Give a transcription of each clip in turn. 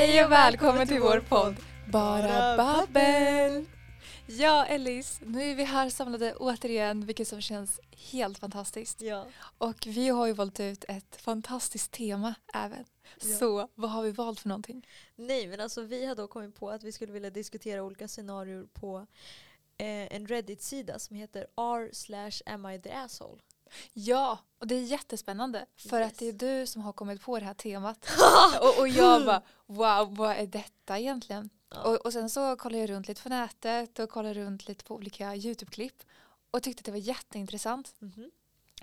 Hej och välkommen till vår podd Bara babbel. Ja, Ellis, nu är vi här samlade återigen, vilket som känns helt fantastiskt. Ja. Och vi har ju valt ut ett fantastiskt tema även. Ja. Så vad har vi valt för någonting? Nej men alltså vi har då kommit på att vi skulle vilja diskutera olika scenarier på eh, en Reddit-sida som heter r slash am I the asshole. Ja, och det är jättespännande för Yes. att det är du som har kommit på det här temat. och, och jag bara, wow, vad är detta egentligen? Ja. Och, och sen så kollade jag runt lite på nätet och kollade runt lite på olika YouTube-klipp och tyckte att det var jätteintressant. Mhm.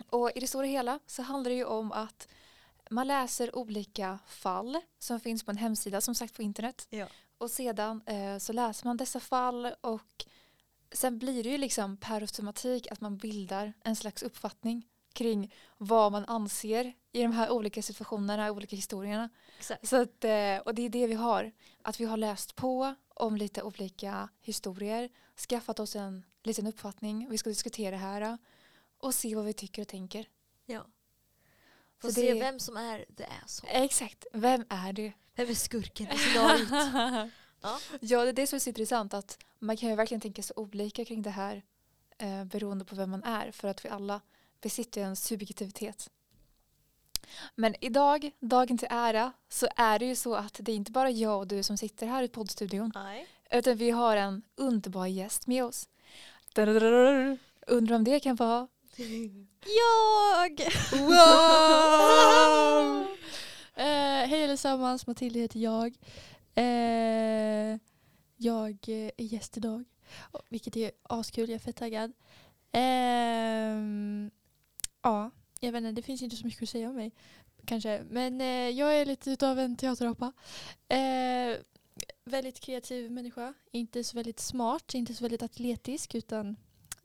Och i det stora hela så handlar det ju om att man läser olika fall som finns på en hemsida som sagt på internet. Ja. Och sedan eh, så läser man dessa fall och sen blir det ju liksom per automatik att man bildar en slags uppfattning kring vad man anser i de här olika situationerna, olika historierna. Exakt. Så att, eh, och det är det vi har. Att vi har läst på om lite olika historier, skaffat oss en liten uppfattning. Vi ska diskutera det här och se vad vi tycker och tänker. Ja. Så se det- vem som är the asshole. Exakt, vem är du? Vem är skurken i scenariot? Ja. ja, det är det som är så intressant att man kan ju verkligen tänka så olika kring det här eh, beroende på vem man är för att vi alla besitter en subjektivitet. Men idag, dagen till ära, så är det ju så att det är inte bara jag och du som sitter här i poddstudion Nej. utan vi har en underbar gäst med oss. Undrar om det kan vara Jag! Wow! Eh, hej allesammans, Matilda heter jag. Eh, jag eh, är gäst idag, vilket är askul, jag är fett taggad. Ehm, ja, jag vet inte, det finns inte så mycket att säga om mig kanske. Men eh, jag är lite utav en teaterapa. Eh, väldigt kreativ människa, inte så väldigt smart, inte så väldigt atletisk utan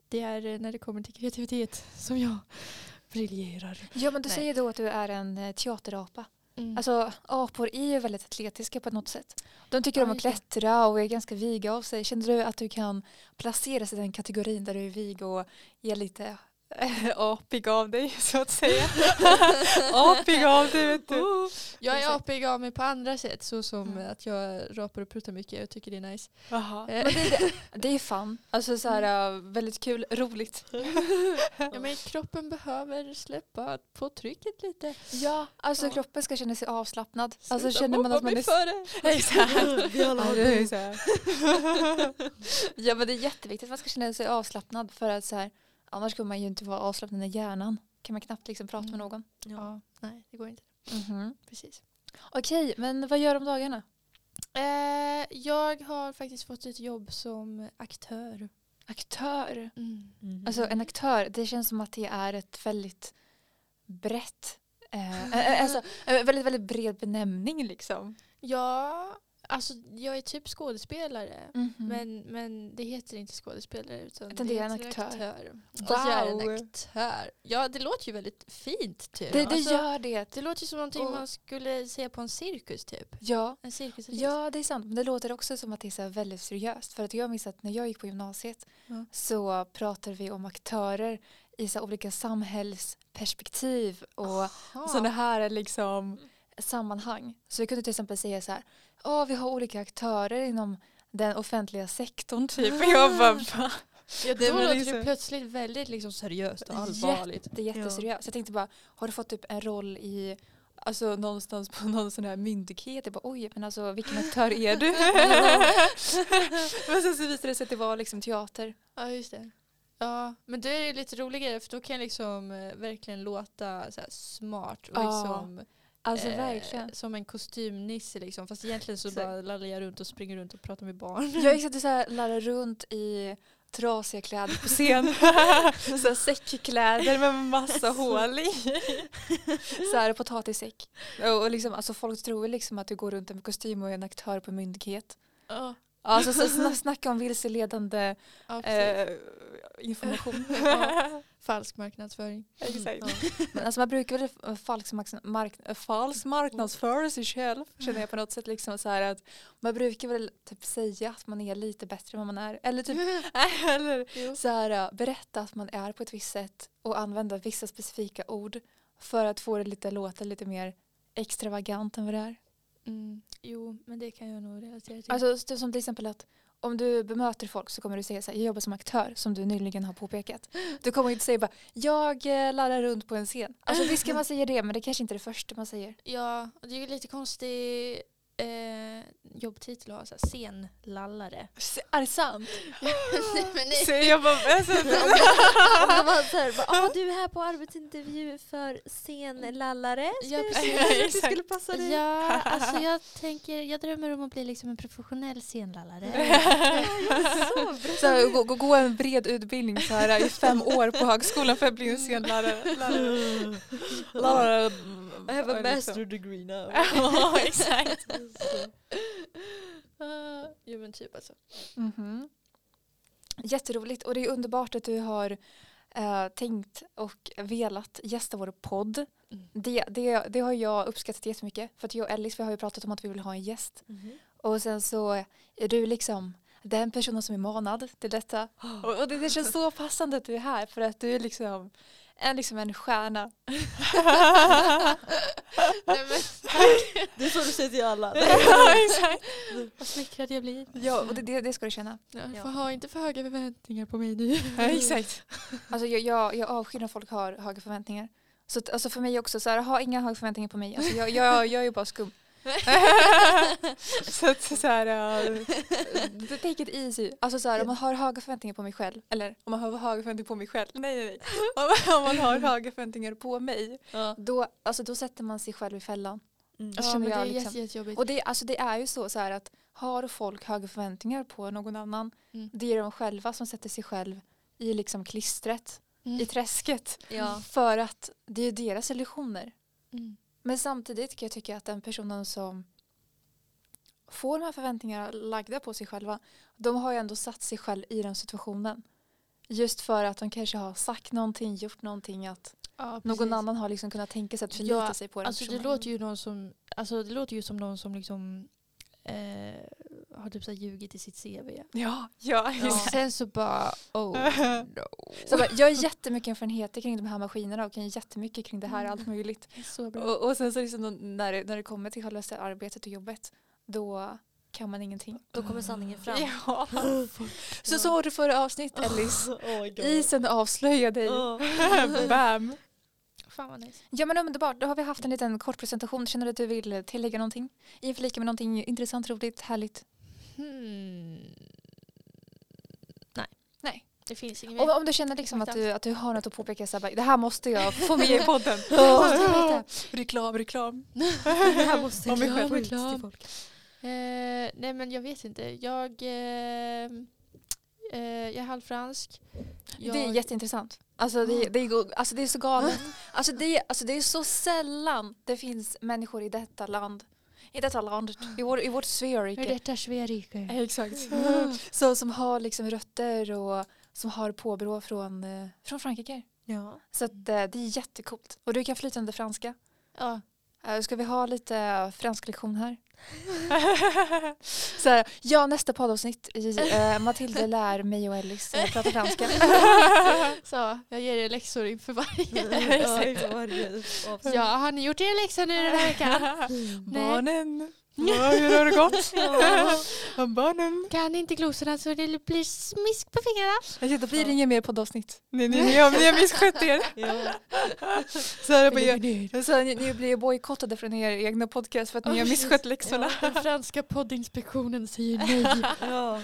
det är när det kommer till kreativitet som jag briljerar. Ja men du Nej. säger då att du är en eh, teaterapa. Mm. Alltså apor är ju väldigt atletiska på något sätt. De tycker om att klättra och är ganska viga av sig. Känner du att du kan placeras i den kategorin där du är vig och är lite apig av dig så att säga? apig av dig vet du. Jag är apig av mig på andra sätt, så som Mm. att jag rapar och pruttar mycket och tycker det är nice. Eh. Men det, det, det är fun. Alltså så här, äh, väldigt kul, roligt. Ja, men kroppen behöver släppa på trycket lite. Ja, alltså Ja. kroppen ska känna sig avslappnad. Alltså Sluta känner man att man är... för det. Exakt. Ja men det är jätteviktigt att man ska känna sig avslappnad för att så här, annars kommer man ju inte vara avslappnad i hjärnan. Kan man knappt liksom prata med Mm. någon. Ja, nej det går inte. Precis. Okej, men vad gör du om dagarna? Eh, jag har faktiskt fått ett jobb som aktör. Aktör. Mhm. Alltså en aktör, det känns som att det är ett väldigt brett, eh, eh, alltså en väldigt, väldigt bred benämning liksom. Ja, alltså jag är typ skådespelare. Mhm. Men, men det heter inte skådespelare utan, Utan det är en heter aktör. Fast jag är Wow. en aktör. Ja, det låter ju väldigt fint typ. det, det Alltså, gör det. det låter ju som någonting Och- man skulle se på en cirkus typ. Ja, En cirkusartist. Ja, det är sant. Men det låter också som att det är så väldigt seriöst. För att jag minns att när jag gick på gymnasiet Ja. så pratade vi om aktörer i så olika samhällsperspektiv och sådana här liksom sammanhang. Så vi kunde till exempel säga så här, ja vi har olika aktörer inom den offentliga sektorn typ. Och jag bara? Ja, Det då var låter liksom- det plötsligt väldigt liksom seriöst och allvarligt. Jätte, jätteseriöst. Jag tänkte bara, har du fått typ en roll i Alltså någonstans på någon sån här myndighet. Jag bara oj men alltså vilken aktör är du? men sen så visade det sig att det var liksom teater. Ja, just det. Ja, men det är lite roligare för då kan jag liksom eh, verkligen låta så här, smart och Ja, liksom Alltså eh, verkligen. som en kostymnisse liksom. Fast egentligen så Exakt. bara lallar jag runt och springer runt och pratar med barn. Jag gick så här lallar runt i trasiga kläder på scen. så säckkläder med massa hål i. så här potatissäck. Och, och liksom, alltså folk tror liksom att du går runt med kostym och är en aktör på myndighet. Ja, Alltså så sna- snacka om vilseledande ja, eh, information. Ja. Falsk marknadsföring. Exakt. Men alltså man brukar väl falsk, mark- falsk marknadsföra sig själv känner jag på något sätt. Liksom så här att man brukar väl typ säga att man är lite bättre än vad man är. Eller typ eller Jo. så här, eh, berätta att man är på ett visst sätt och använda vissa specifika ord för att få det lite låta lite mer extravagant än vad det är. Mm. Jo, men det kan jag nog relatera till. Alltså är som till exempel att om du bemöter folk så kommer du säga så här, jag jobbar som aktör som du nyligen har påpekat. Du kommer inte säga bara, jag eh, laddar runt på en scen. Alltså visst kan man säga det men det kanske inte är det första man säger. ja, och det är ju lite konstig eh, jobbtitel att ha, så här, scenlallare. Är det sant? nej, men nej. Så jag bara, alltså, så här, ah, du är här på arbetsintervju för scenlallare. Ja, precis. Det skulle passa dig. Ja, alltså jag tänker, jag drömmer om att bli liksom en professionell scenlallare. Så, så här, gå, gå, gå en bred utbildning så här, i fem år på högskolan för att bli en scenlärare. Lärare. I have a master degree now. Ja, exakt. Uh, jo men typ alltså. Mhm. Jätteroligt och det är underbart att du har eh, tänkt och velat gästa vår podd. Mm. Det, det, det har jag uppskattat jättemycket för att jag och Ellis vi har ju pratat om att vi vill ha en gäst Mhm. och sen så är du liksom den personen som är manad till detta och, och det, det känns så passande att du är här för att du är liksom en, liksom en stjärna. Nej, men, Det är så du säger till alla. ja, exakt. vad smickrad jag blir. Ja, och det, det, ska du känna. Ja, Ja. Ha inte för höga förväntningar på mig nu. Ja, exakt. Alltså jag, jag, jag avskyr när folk har höga förväntningar. Så alltså för mig också, så här, ha inga höga förväntningar på mig. Alltså jag, jag, jag är ju bara skum. så att så här, uh, take it easy. Alltså så här, om man har höga förväntningar på mig själv, eller om man har höga förväntningar på mig själv, nej nej nej. Om, om man har höga förväntningar på mig, Ja. då, alltså, då sätter man sig själv i fällan. Mm. Men det är liksom. jätte, jättejobbigt. Och det, alltså, det är ju så, så här att har folk höga förväntningar på någon annan, Mm. det är de själva som sätter sig själv i liksom klistret, Mm. i träsket. Ja. För att det är deras illusioner. Mm. Men samtidigt kan jag tycka att den personen som får de här förväntningarna lagda på sig själva, de har ju ändå satt sig själv i den situationen. Just för att de kanske har sagt någonting, gjort någonting, att Ja, någon annan har liksom kunnat tänka sig att förlita Ja, sig på den Alltså det personen. låter ju någon som, alltså det låter ju som någon som liksom eh, har typ så här ljugit i sitt CV. Ja, ja, Ja. Och sen så bara, oh no. Så bara, jag har jättemycket erfarenheter kring de här maskinerna och kan jättemycket kring det här, allt möjligt. Så bra. Och, och sen så liksom när, det, när det kommer till själva arbetet och jobbet, då kan man ingenting. Då kommer sanningen fram. Ja. Så så var det förra avsnitt Ellis. Oh my God. Isen avslöjar dig. Oh. Bam. Fan vad nice. Ja men underbart, då har vi haft en liten kort presentation. Känner du att du vill tillägga någonting? Inflika med någonting intressant, roligt, härligt? Hmm. Nej. Nej. Det finns inget Om, mer. om du känner liksom att du, att du har något att påpeka, så här, bara, det här måste jag få med i podden. Reklam, reklam. Det här måste jag ut Reklam. till folk. Eh, nej men jag vet inte. Jag, eh, eh, jag är halvfransk. Jag, Det är jätteintressant. Alltså det, det, är, alltså det är så galet. Alltså det, alltså det är så sällan det finns människor i detta land, i detta land, i, vår, i vårt Sverige. detta Sverige? Exakt. Så, som har liksom rötter och som har påbrå från, eh, från Frankrike. Ja. Så att, eh, det är jättekult. Och du kan flytande franska. Ja. Eh, Ska vi ha lite fransk lektion här? så här, ja, nästa poddavsnitt. I, eh, Matilda lär mig och Ellis eh, prata franska. Så, jag ger er läxor inför varje. Ja, har ni gjort er läxor nu den här veckan? Barnen, ja, hur har det gått? Ja. Barnen. Kan inte glosorna så det blir smisk på fingrarna. Jag då blir det inget mer poddavsnitt. Ni, ni, ni, har, ni har misskött er. Ja. Så här, bara, så här, ni, ni blir bojkottade från er egna podcast för att ni har misskött läxorna. Den franska poddinspektionen säger nej. Ja.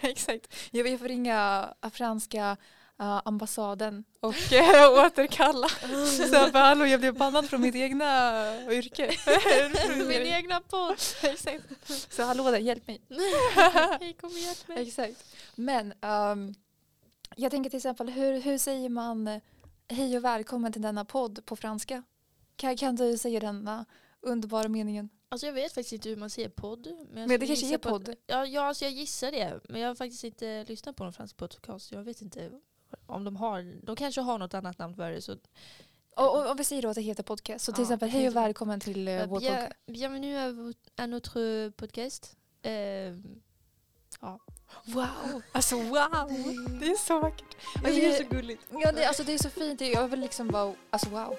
Exakt. Jag vill få ringa franska uh, ambassaden och uh, återkalla. Så jag bara, hallå jag blev bannad från mitt egna yrke. Min egna podd. Exakt. Så hallå där, hjälp mig. Hej kom och hjälp mig. Exakt. Men ehm, jag tänker till exempel, hur, hur säger man eh, hej och välkommen till denna podd på franska? Kan, kan du säga denna underbara meningen? Alltså jag vet faktiskt inte hur man säger podd. Men, Men det kanske är podd. Ja, ja alltså jag gissar det. Men jag har faktiskt inte lyssnat på någon fransk podcast. Jag vet inte om de har. De kanske har något annat namn för det. Så, Och, och, vi säger då att det heter podcast. Så till Ja, exempel, hej och välkommen till uh, vår Bien- podcast. bienvenue à, notre podcast. Eh, Wow! Alltså wow! Det är så vackert. Tycker det är så gulligt. Ja, det, alltså, det är så fint. Jag vill liksom bara, alltså wow.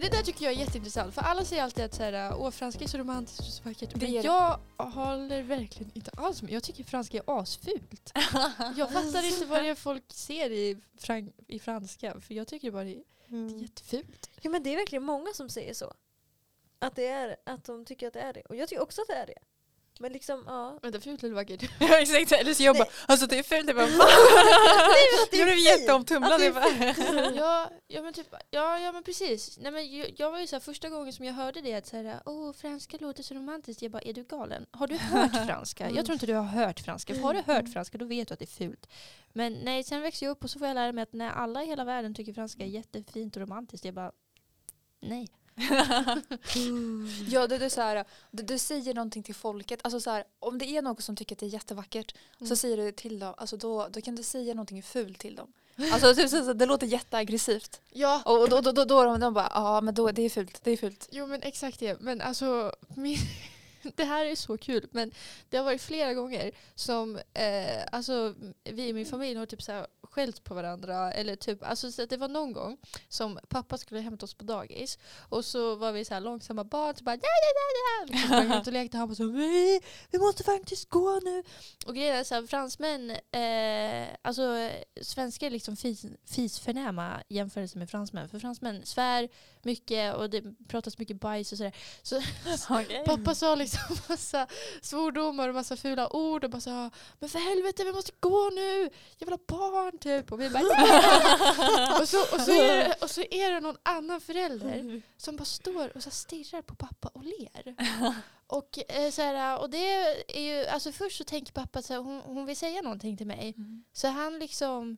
Men det där tycker jag är jätteintressant för alla säger alltid att så här, Åh, franska är så romantiskt och så vackert. Men jag håller verkligen inte alls med. Jag tycker franska är asfult. Jag fattar inte vad det är folk ser i, fran- i franska för jag tycker bara det är, det är Mm. jättefult. Ja men det är verkligen många som säger så. Att, det är, att de tycker att det är det. Och jag tycker också att det är det. Men liksom, ja. Vänta, fult eller vackert? Ja exakt, eller så jag bara, alltså det är fult. Jag bara, va? det är Jag blev jätteomtumlad. Ja, ja, men typ, ja, ja men precis. Nej, men jag, jag var ju så här, första gången som jag hörde det att så här, Åh, franska låter så romantiskt. Jag bara, är du galen? Har du hört franska? Jag tror inte du har hört franska. För har du hört franska då vet du att det är fult. Men nej, sen växte jag upp och så får jag lära mig att när alla i hela världen tycker franska är jättefint och romantiskt. Jag bara, nej. Ja, det, det är så här, du, du säger någonting till folket. Alltså så här, om det är någon som tycker att det är jättevackert så Mm. säger du det till dem. Alltså då, då kan du säga någonting fult till dem. Alltså typ, så, så, det låter jätteaggressivt. Ja, Och då, då, då, då de, de bara, ja men då, det är fult, det är fult. Jo men exakt det. Men alltså, min, det här är så kul. Men det har varit flera gånger som eh, alltså, vi i min familj har typ så här skällt på varandra. Eller typ, alltså, så det var någon gång som pappa skulle hämta oss på dagis. Och så var vi så här långsamma barn. Så bara, ja, ja, ja, ja. Sprang runt och lekte. Han bara så, vi, vi måste faktiskt gå nu. Och grejen är så här, fransmän, eh, alltså svenskar är liksom fis, fisförnäma jämförelse med fransmän. För fransmän svär mycket och det pratas mycket bajs och sådär. Så pappa sa liksom massa svordomar och massa fula ord och bara sa Men för helvete vi måste gå nu! Ha barn typ. Och vi bara och, så, och, så är det, och så är det någon annan förälder som bara står och så stirrar på pappa och ler. Och, eh, så här, och det är ju, alltså först så tänker pappa att hon, hon vill säga någonting till mig. Mm. Så han liksom,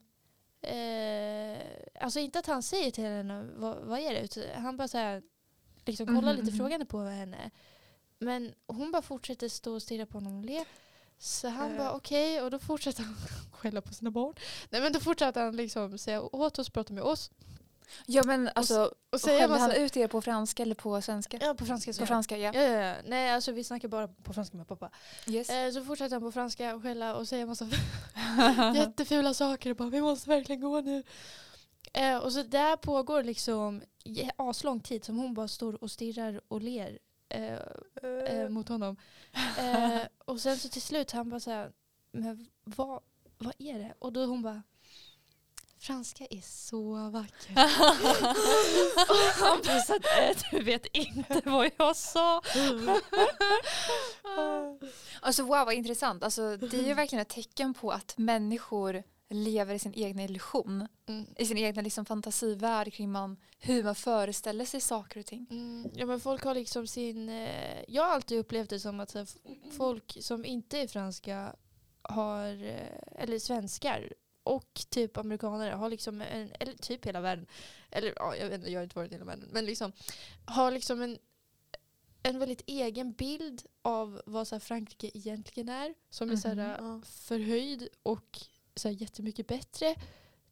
eh, alltså inte att han säger till henne vad, vad är det, han bara så här, liksom kollar Mhm, lite frågande på henne. Men hon bara fortsätter stå och stirra på honom och le. Så han Eh. bara okej, och då fortsätter han skälla på sina barn. Nej men då fortsätter han liksom säga åt oss, prata med oss. Ja men alltså, Och säga skällde massa, han ut er på franska eller på svenska? ja på franska. På franska, ja. Ja, ja, ja. Nej alltså vi snackar bara på franska med pappa. Yes. Eh, så fortsätter han på franska och skälla och säga massa jättefula saker och bara vi måste verkligen gå nu. Eh, och så där pågår liksom aslång tid som hon bara står och stirrar och ler eh, eh, mot honom. Eh, och sen så till slut han bara så här, men vad, vad är det? Och då hon bara Franska är så vackert. Han bara så att, äh, du vet inte vad jag sa. Alltså wow vad intressant. Alltså, det är ju verkligen ett tecken på att människor lever i sin egna illusion. Mm. I sin egna liksom, fantasivärld kring man, hur man föreställer sig saker och ting. Mm, ja men folk har liksom sin... Eh, jag har alltid upplevt det som att här, folk som inte är franska har, eh, eller svenskar och typ amerikanare har liksom en, eller typ hela världen, eller ja, jag vet inte, jag har inte varit i hela världen, men liksom har liksom en, en väldigt egen bild av vad så Frankrike egentligen är. Som är så här, eh, förhöjd och så här, jättemycket bättre.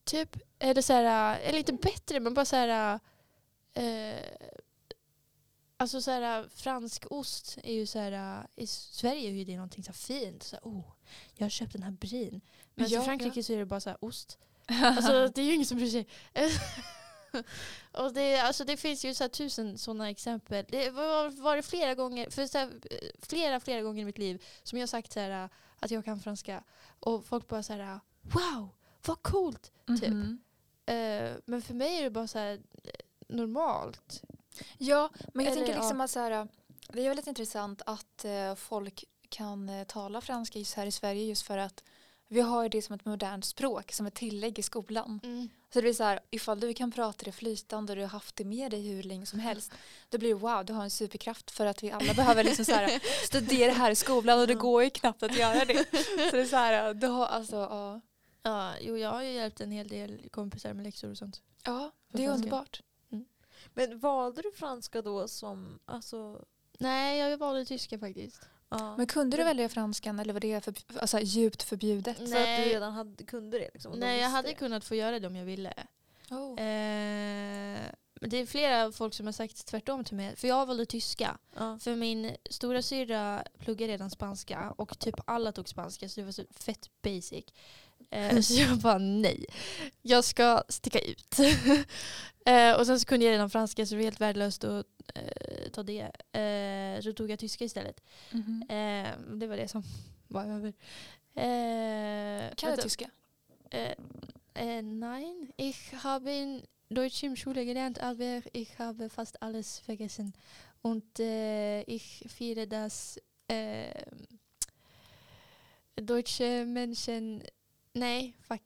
Typ. Eller, så här, eller inte bättre men bara så här eh, Alltså så här, fransk ost är ju så här, i Sverige är ju det någonting så fint. Så här, oh, jag har köpt den här brin. Men Ja, i Frankrike ja. så är det bara så här ost. Alltså det är ju ingen som bryr sig. och det, alltså, det finns ju så här tusen sådana exempel. Det var, var det flera gånger, för så här, flera, flera gånger i mitt liv som jag har sagt så här, att jag kan franska. Och folk bara så här, wow, vad coolt. Typ. Mhm. Eh, men för mig är det bara så här eh, normalt. Ja, men jag Eller, tänker liksom ja. att så här, det är väldigt intressant att eh, folk kan eh, tala franska just här i Sverige just för att vi har det som ett modernt språk som ett tillägg i skolan. Så det blir så här, ifall du kan prata det flytande och du har haft det med dig hur länge som helst, då blir det wow, du har en superkraft för att vi alla behöver liksom så här, studera här i skolan och det går ju knappt att göra det. Så det är så här, du har alltså, ja, Ja, jo, jag har ju hjälpt en hel del kompisar med läxor och sånt. ja För det är franska. underbart. Men valde du franska då som, alltså, Nej, jag valde tyska faktiskt. ja, Men kunde du välja franskan eller var det för, alltså, djupt förbjudet? för att Nej. du redan hade, kunde det? Liksom, Nej, jag hade det? kunnat få göra det om jag ville. Oh. Eh, det är flera folk som har sagt tvärtom till mig. För jag valde tyska. Ja. För min stora syra pluggade redan spanska och typ alla tog spanska så det var så fett basic. Eh, så jag bara nej, jag ska sticka ut. eh, och sen så kunde jag redan franska så det var helt värdelöst att eh, ta det. Så tog jag tyska istället. Mhm. Eh, det var det som var över. Kan du tyska? Äh, nein, ich habe in Deutsch im Schule gelernt, aber ich habe fast alles vergessen. Und äh, ich finde, dass äh, deutsche Menschen... Nej, fuck.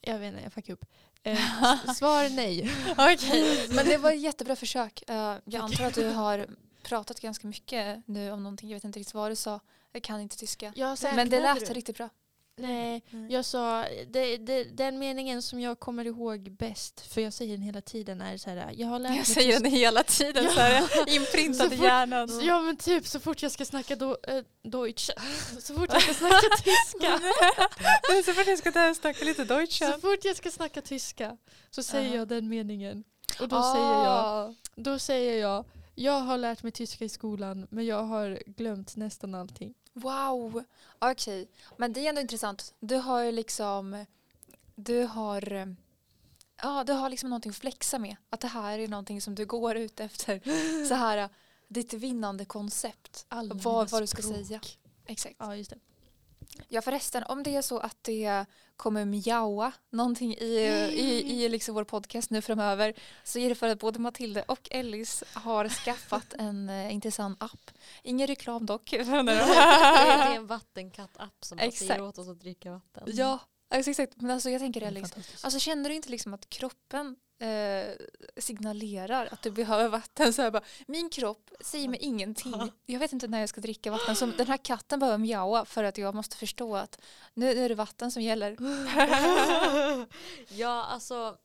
Jag vet inte, jag fuckade upp. Eh, svar nej. Okej, men det var ett jättebra försök. Eh, jag antar att du har pratat ganska mycket nu om någonting. Jag vet inte riktigt vad du sa. Jag kan inte tyska. Sa, Men det lät du? riktigt bra. Nej, Nej. jag sa det, det, den meningen som jag kommer ihåg bäst, för jag säger den hela tiden, är så här, jag har lärt Jag säger den hela tiden så här, inprintad i hjärnan. Så, ja men typ så fort jag ska snacka do, äh, Deutsch, så fort jag ska snacka tyska, så fort jag ska snacka lite deutsch. så fort jag ska snacka tyska så säger Ja. jag den meningen. Och då Ah. säger jag, då säger jag, jag har lärt mig tyska i skolan men jag har glömt nästan allting. Wow, okej. Men det är ändå intressant. Du har ju liksom, du har, ja du har liksom någonting att flexa med. Att det här är någonting som du går ut efter. Så här, ditt vinnande koncept. Vad- vad du ska språk. säga. Exakt. Ja just det. Ja förresten, om det är så att det kommer mjaua någonting i, i, i liksom vår podcast nu framöver så är det för att både Matilda och Ellis har skaffat en eh, intressant app. Ingen reklam dock. det, är, det en vattenkatt-app som säger åt oss att dricka vatten. Ja, alltså, exakt. Men alltså jag tänker Ellis, alltså känner du inte liksom att kroppen eh, signalerar att du behöver vatten så här bara, min kropp säger mig ingenting. Jag vet inte när jag ska dricka vatten. Så den här katten behöver mjaua för att jag måste förstå att nu är det vatten som gäller. ja, alltså.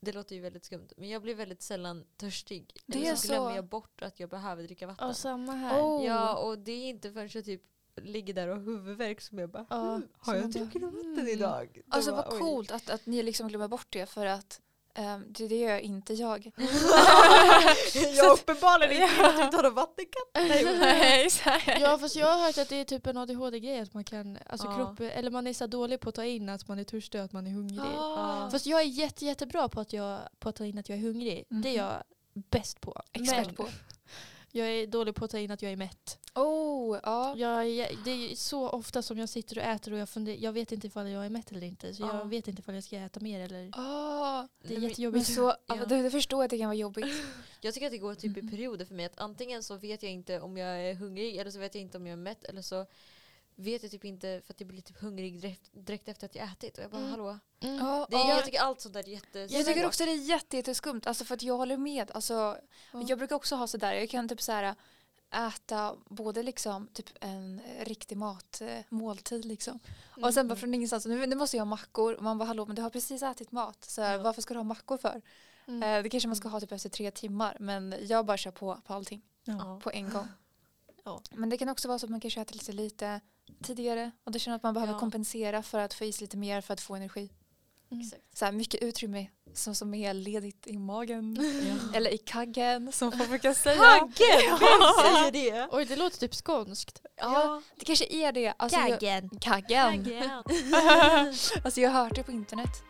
Det låter ju väldigt skumt. Men jag blir väldigt sällan törstig. Det Eller är så glömmer så. jag bort att jag behöver dricka vatten. Ja samma här. Oh. Ja, och det är inte förrän jag typ ligger där och har huvudvärk som jag bara Ja, "Mm, Har jag druckit vatten mm." idag? Då Alltså bara, vad coolt att, att ni liksom glömmer bort det för att ehm, det, det gör inte jag. jag uppenbarligen inte du inte har någon vattenkatt. Nej. Ja fast jag har hört att det är typ en ADHD-grej att man kan, alltså Ja. kropp, eller man är så dålig på att ta in att man är törstig och att man är hungrig. Ah. Fast jag är jätte, jättebra på att, jag, på att ta in att jag är hungrig. Det är Mhm. jag bäst på. Expert Men på. Jag är dålig på att ta in att jag är mätt. Oh, ja. Jag är, det är så ofta som jag sitter och äter och jag, funder, jag vet inte ifall jag är mätt eller inte. Så Ja. jag vet inte ifall jag ska äta mer eller... Ah, Det är Men- men jättejobbigt. så, ja. Ja. du, du förstår att det kan vara jobbigt. Jag tycker att det går typ i Mhm. perioder för mig. Att antingen så vet jag inte om jag är hungrig eller så vet jag inte om jag är mätt. Eller så vet jag typ inte för att jag blir typ hungrig direkt, direkt efter att jag ätit. Och jag bara Mm. hallå. Mm. Ja, Det är, ja. Jag tycker allt sånt där är jättesvårt. Jag tycker också det är jätte, jätteskumt, alltså för att jag håller med. Alltså, Ja. Jag brukar också ha sådär, jag kan typ så här äta både liksom typ en riktig mat, eh, måltid liksom. Och sen bara Mm. från ingenstans, nu, nu måste jag ha mackor. Och man bara hallå men du har precis ätit mat. Så här, Ja. varför ska du ha mackor för? Mm. Eh, det kanske man ska ha typ efter tre timmar men jag bara kör på på allting Ja. på en gång. Ja. Men det kan också vara så att man kanske äter lite lite tidigare och då känner att man behöver Ja. kompensera för att få i sig lite mer för att få energi. Mm. Så här, mycket utrymme som, som är ledigt i magen Ja. eller i kaggen som folk brukar säga. Kaggen! Vem säger det? Oj det låter typ skånskt. Ja, det kanske är det. Alltså, jag, Kaggen. kaggen. Kaggen. alltså jag har hört det på internet.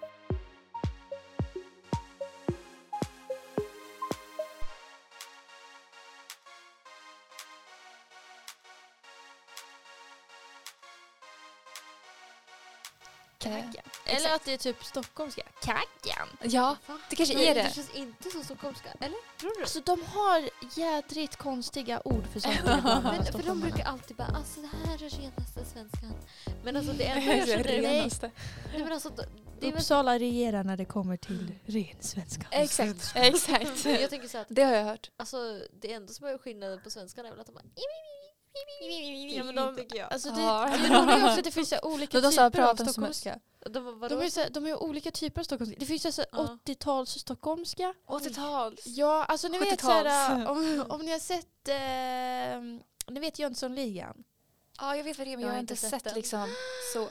Exakt. Eller att det är typ stockholmska. Kaggen. Ja, Va? det kanske är Det det. känns inte så stockholmska, eller? Tror du? Alltså de har jädrigt konstiga ord för saker. Men, för de brukar alltid bara alltså det här är renaste svenskan. Men alltså det enda jag känner. Nej men alltså det är väl Uppsala regerar när det kommer till ren svenska. Exakt, exakt. Jag tänker så att Det har jag hört. alltså, det enda som är skillnaden på svenskan är väl att de bara Ja, men de, tycker jag. alltså det, Ja. men de är också, det finns så olika de typer av stockholmska. De? De är, så, de är olika typer av stockholmska. Det finns alltså Ja. 80-tals stockholmska. 80-tals. Ja, alltså ni vet 70-tals. såhär, om, om ni har sett, eh, ni vet Jönssonligan? Ja, jag vet vad det är men jag har inte sett, den. liksom så.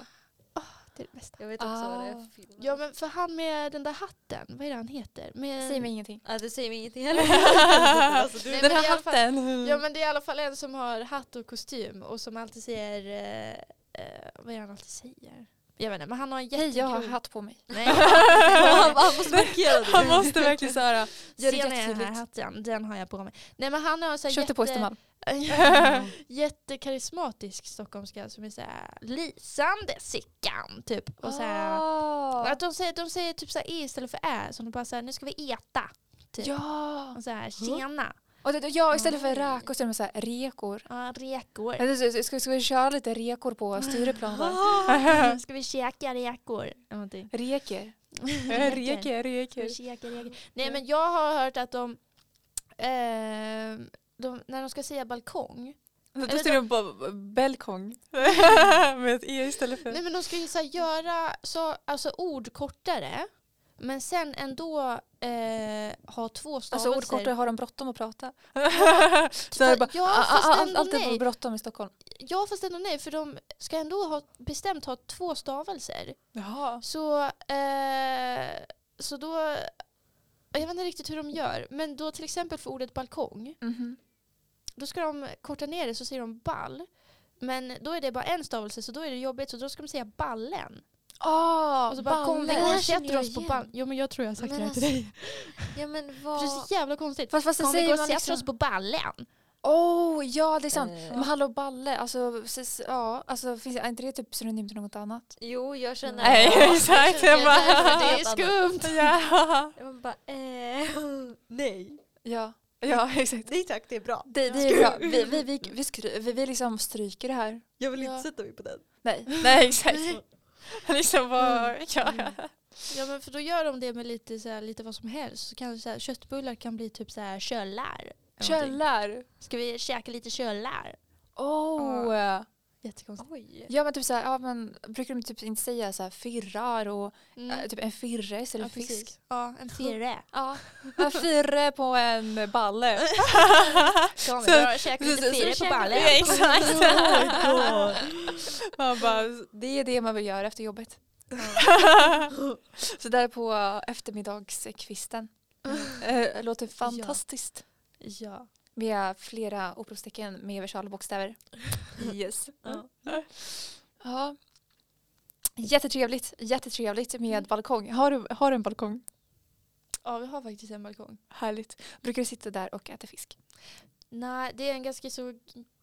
Det är det bästa. Jag vet också vad det är Ah. för film. Ja men för han med den där hatten, vad är det han heter? Med, Säg mig ingenting. Ja, det säger mig ingenting heller. alltså, du, Nej, Den men här det är i alla fall- hatten. Ja men det är i alla fall en som har hatt och kostym och som alltid säger, eh, eh, vad är det han alltid säger? Jag vet inte, men han har en Hej, jag har hatt på mig. Nej. han, han måste markera det. Han måste verkligen såhär, gör det den här hatten? Den har jag på mig. Nej men han har så här på jätte, Östermalm. jättekarismatisk stockholmska som är såhär lysande Sickan typ. Och så här, Ah. att de säger, de säger typ såhär e istället för ä. Så de bara såhär, nu ska vi äta. Typ. Ja. Och såhär, tjena. Och det, ja, istället för räkor så är de så här rekor. Ja, rekor. Ska, ska vi köra lite rekor på Stureplan? Ah, ska vi käka rekor? Reker. Reker. Reker, reker. käka rekor? Nej men jag har hört att de, eh, de när de ska säga balkong Då står det på balkong. Med ett e istället för... Nej men de ska ju så göra så, alltså ord kortare men sen ändå eh, ha två stavelser. Alltså ordkortare har de bråttom att prata. så är det bara, ja, allt, allt är bråttom i Stockholm. Ja fast ändå nej för de ska ändå ha bestämt ha två stavelser. Jaha. Så, eh, så då, jag vet inte riktigt hur de gör men då till exempel för ordet balkong Mhm. då ska de korta ner det så säger de ball. Men då är det bara en stavelse så då är det jobbigt så då ska de säga ballen. Ah, Och så bara kom vi och sätter oss på ball. Jo men jag tror jag har sagt Men det här till alltså, dig. Ja men För det är vad... så jävla konstigt. Fast, fast Kom vi och sätter liksom... oss på ballen. Oh, ja det är sant. Eh. Men hallå balle, alltså, precis, ja, alltså finns är inte det typ synonym till något annat? Jo jag känner... Nej, Ja, exakt. jag bara- Det är skumt. Ja. Jag bara, eh, nej. Ja, ja exakt. Nej tack, det är bra. Det, det är bra. Vi, vi, vi, vi, vi, vi liksom stryker det här. Jag vill Ja. inte sätta mig på den. Nej, nej exakt. liksom bara, ja. Ja men för då gör de det med lite, så här, lite vad som helst. Så kan, så här, köttbullar kan bli typ så här köllar. Köllar. Ska vi käka lite köllar? Oh. Jättekonstigt. Oj. Ja men typ såhär, ja, men, brukar de typ inte säga så här firrar och Mm. äh, typ en firre istället ja, för fisk? precis. Ja, en firre. Ja, en firre på en balle. Kom Så- käkar så- lite firre på ballen. vi- Exakt. Oh Man bara, det är det man vill göra efter jobbet. så där på eftermiddagskvisten. Eh, låter fantastiskt. Ja. Med flera opropstecken med versalbokstäver. Yes. Ja. Ja. Jättetrevligt, jättetrevligt med Mm. balkong. Har du, har du en balkong? ja, vi har faktiskt en balkong. Härligt. Brukar du sitta där och äta fisk? Nej, det är en ganska så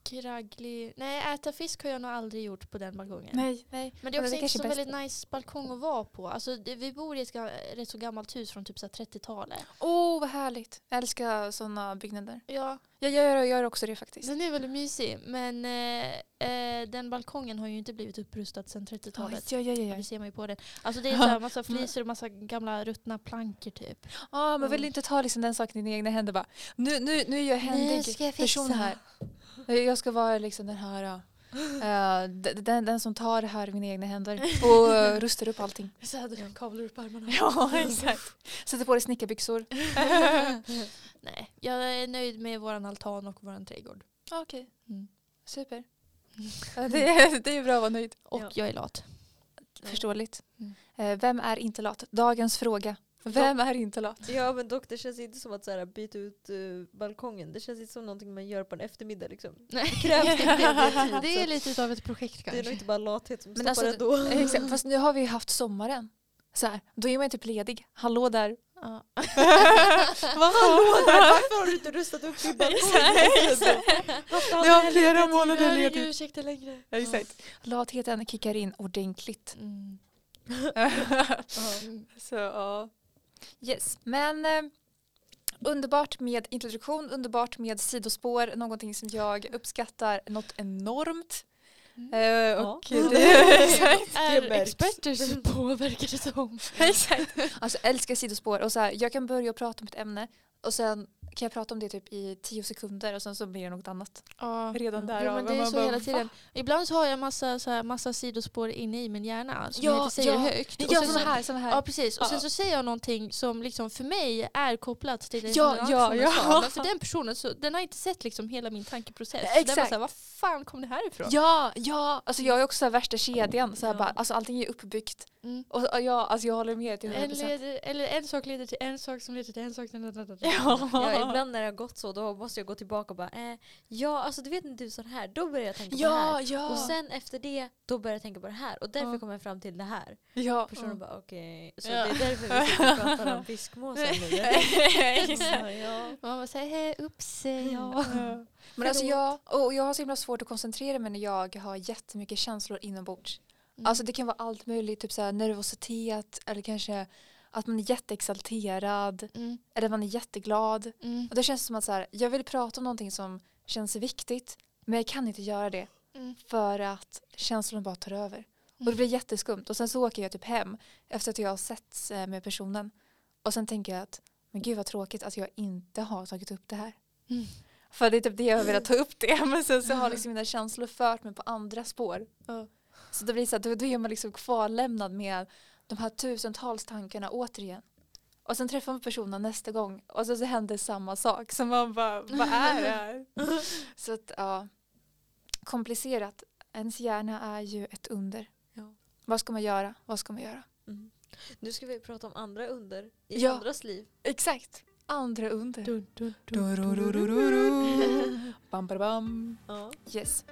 kragglig... Nej, äta fisk har jag nog aldrig gjort på den balkongen. Nej. nej. Men det är också inte kanske så väldigt nice balkong att vara på. Alltså, det, vi bor i ett rätt så gammalt hus från typ så här 30-talet. Åh, vad härligt. Jag älskar sådana byggnader. Ja, Jag gör, jag gör också det faktiskt. den är väldigt mysig. Men eh, eh, den balkongen har ju inte blivit upprustad sedan 30-talet. Ja, ja, ja, Ja. Det ser man ju på den. Alltså det är så här massa flisor och massa gamla ruttna plankor typ. Ja, men vill du Mm. inte ta liksom den saken i dina egna händer bara. Nu, nu, nu är jag händig person här. Jag ska vara liksom den här uh, den, den som tar det här i mina egna händer och uh, rustar upp allting. Så här, kavlar upp armarna. Ja, exakt. Sätter på dig snickarbyxor. Nej, jag är nöjd med våran altan och våran trädgård. Ja, Okej, Mm. super. Ja, det, är, det är bra att vara nöjd. Och Ja. jag är lat. Förståeligt. Mm. Eh, vem är inte lat? Dagens fråga. Vem är inte lat? Ja men dock det känns inte som att så här, byta ut uh, balkongen. Det känns inte som någonting man gör på en eftermiddag liksom. Nej. krävs lite mer tid, Det är lite utav ett projekt Det är kanske. nog inte bara lathet som Men stoppar alltså, ändå. Exakt, fast nu har vi haft sommaren. Så här, då är man typ ledig. Hallå där. Ja. Hallå där, varför har du inte rustat upp din balkong? Det har flera månader Jag ledigt. ursäkta längre. Exakt. Latheten kickar in ordentligt. Mm. Så ja. Yes. Men eh, underbart med introduktion, underbart med sidospår, någonting som jag uppskattar något enormt. Mm. Eh, och Ja. det. Är experter så påverkar det som. exakt. Alltså älskar sidospår och så här, jag kan börja prata om ett ämne och sen kan jag prata om det typ i tio sekunder och sen så blir det något annat. Ja. Redan där. Ja, men det är så bara, hela va? tiden. Ibland så har jag massa, så här, massa sidospår inne i min hjärna som Ja, jag inte säger ja. högt. Och Ja, sen såna så- här, såna här. Ja precis, och sen Ja. så säger jag någonting som liksom för mig är kopplat till Ja, den ja, personen ja. sa. Men för den personen så, den har inte sett liksom hela min tankeprocess. Så Den Exakt. såhär, vad fan kom det här ifrån? Ja, ja, alltså jag är också så värsta kedjan. Så här Ja. bara, alltså allting är uppbyggt. Mm. Och och ja, alltså jag håller med till 100%. En leder, eller en sak leder till en sak som leder till en sak. Ja. Ibland när det har gått så då måste jag gå tillbaka och bara eh, ja alltså du vet när du sa det här då börjar jag tänka på det här. Ja, ja. Och sen efter det då börjar jag tänka på det här och därför Ja. kom jag fram till det här. ja. Personen bara okej, så Ja. det är därför vi sitter och pratar om fiskmåsar nu. Ja, ja. Man bara säger hej, ups, ja. Men alltså jag, och jag har så himla svårt att koncentrera mig när jag har jättemycket känslor inombords. Mm. Alltså det kan vara allt möjligt, typ så nervositet eller kanske att man är jätteexalterad Mm, eller man är jätteglad. mm, Och det känns som att så här, jag vill prata om någonting som känns viktigt men jag kan inte göra det mm. för att känslorna bara tar över. Och det blir jätteskumt och sen så åker jag typ hem efter att jag har setts eh, med personen och sen tänker jag att men gud vad tråkigt att jag inte har tagit upp det här. Mm. För det är typ det jag har velat ta upp det men sen så har liksom mina känslor fört mig på andra spår. Så det blir så att då, då är man liksom kvarlämnad med de här tusentals tankarna återigen. Och sen träffar man personen nästa gång och så, så händer samma sak. Så man bara, vad är det här? så att ja, komplicerat. Ens hjärna är ju ett under. Ja. Vad ska man göra? Vad ska man göra? Mm. Nu ska vi prata om andra under i Ja. andras liv. Exakt. Andra under. Dun, dun, dun, Du, dun, du, du, dun, du, dun. du. Bam, bam, bam. Ja. Yes.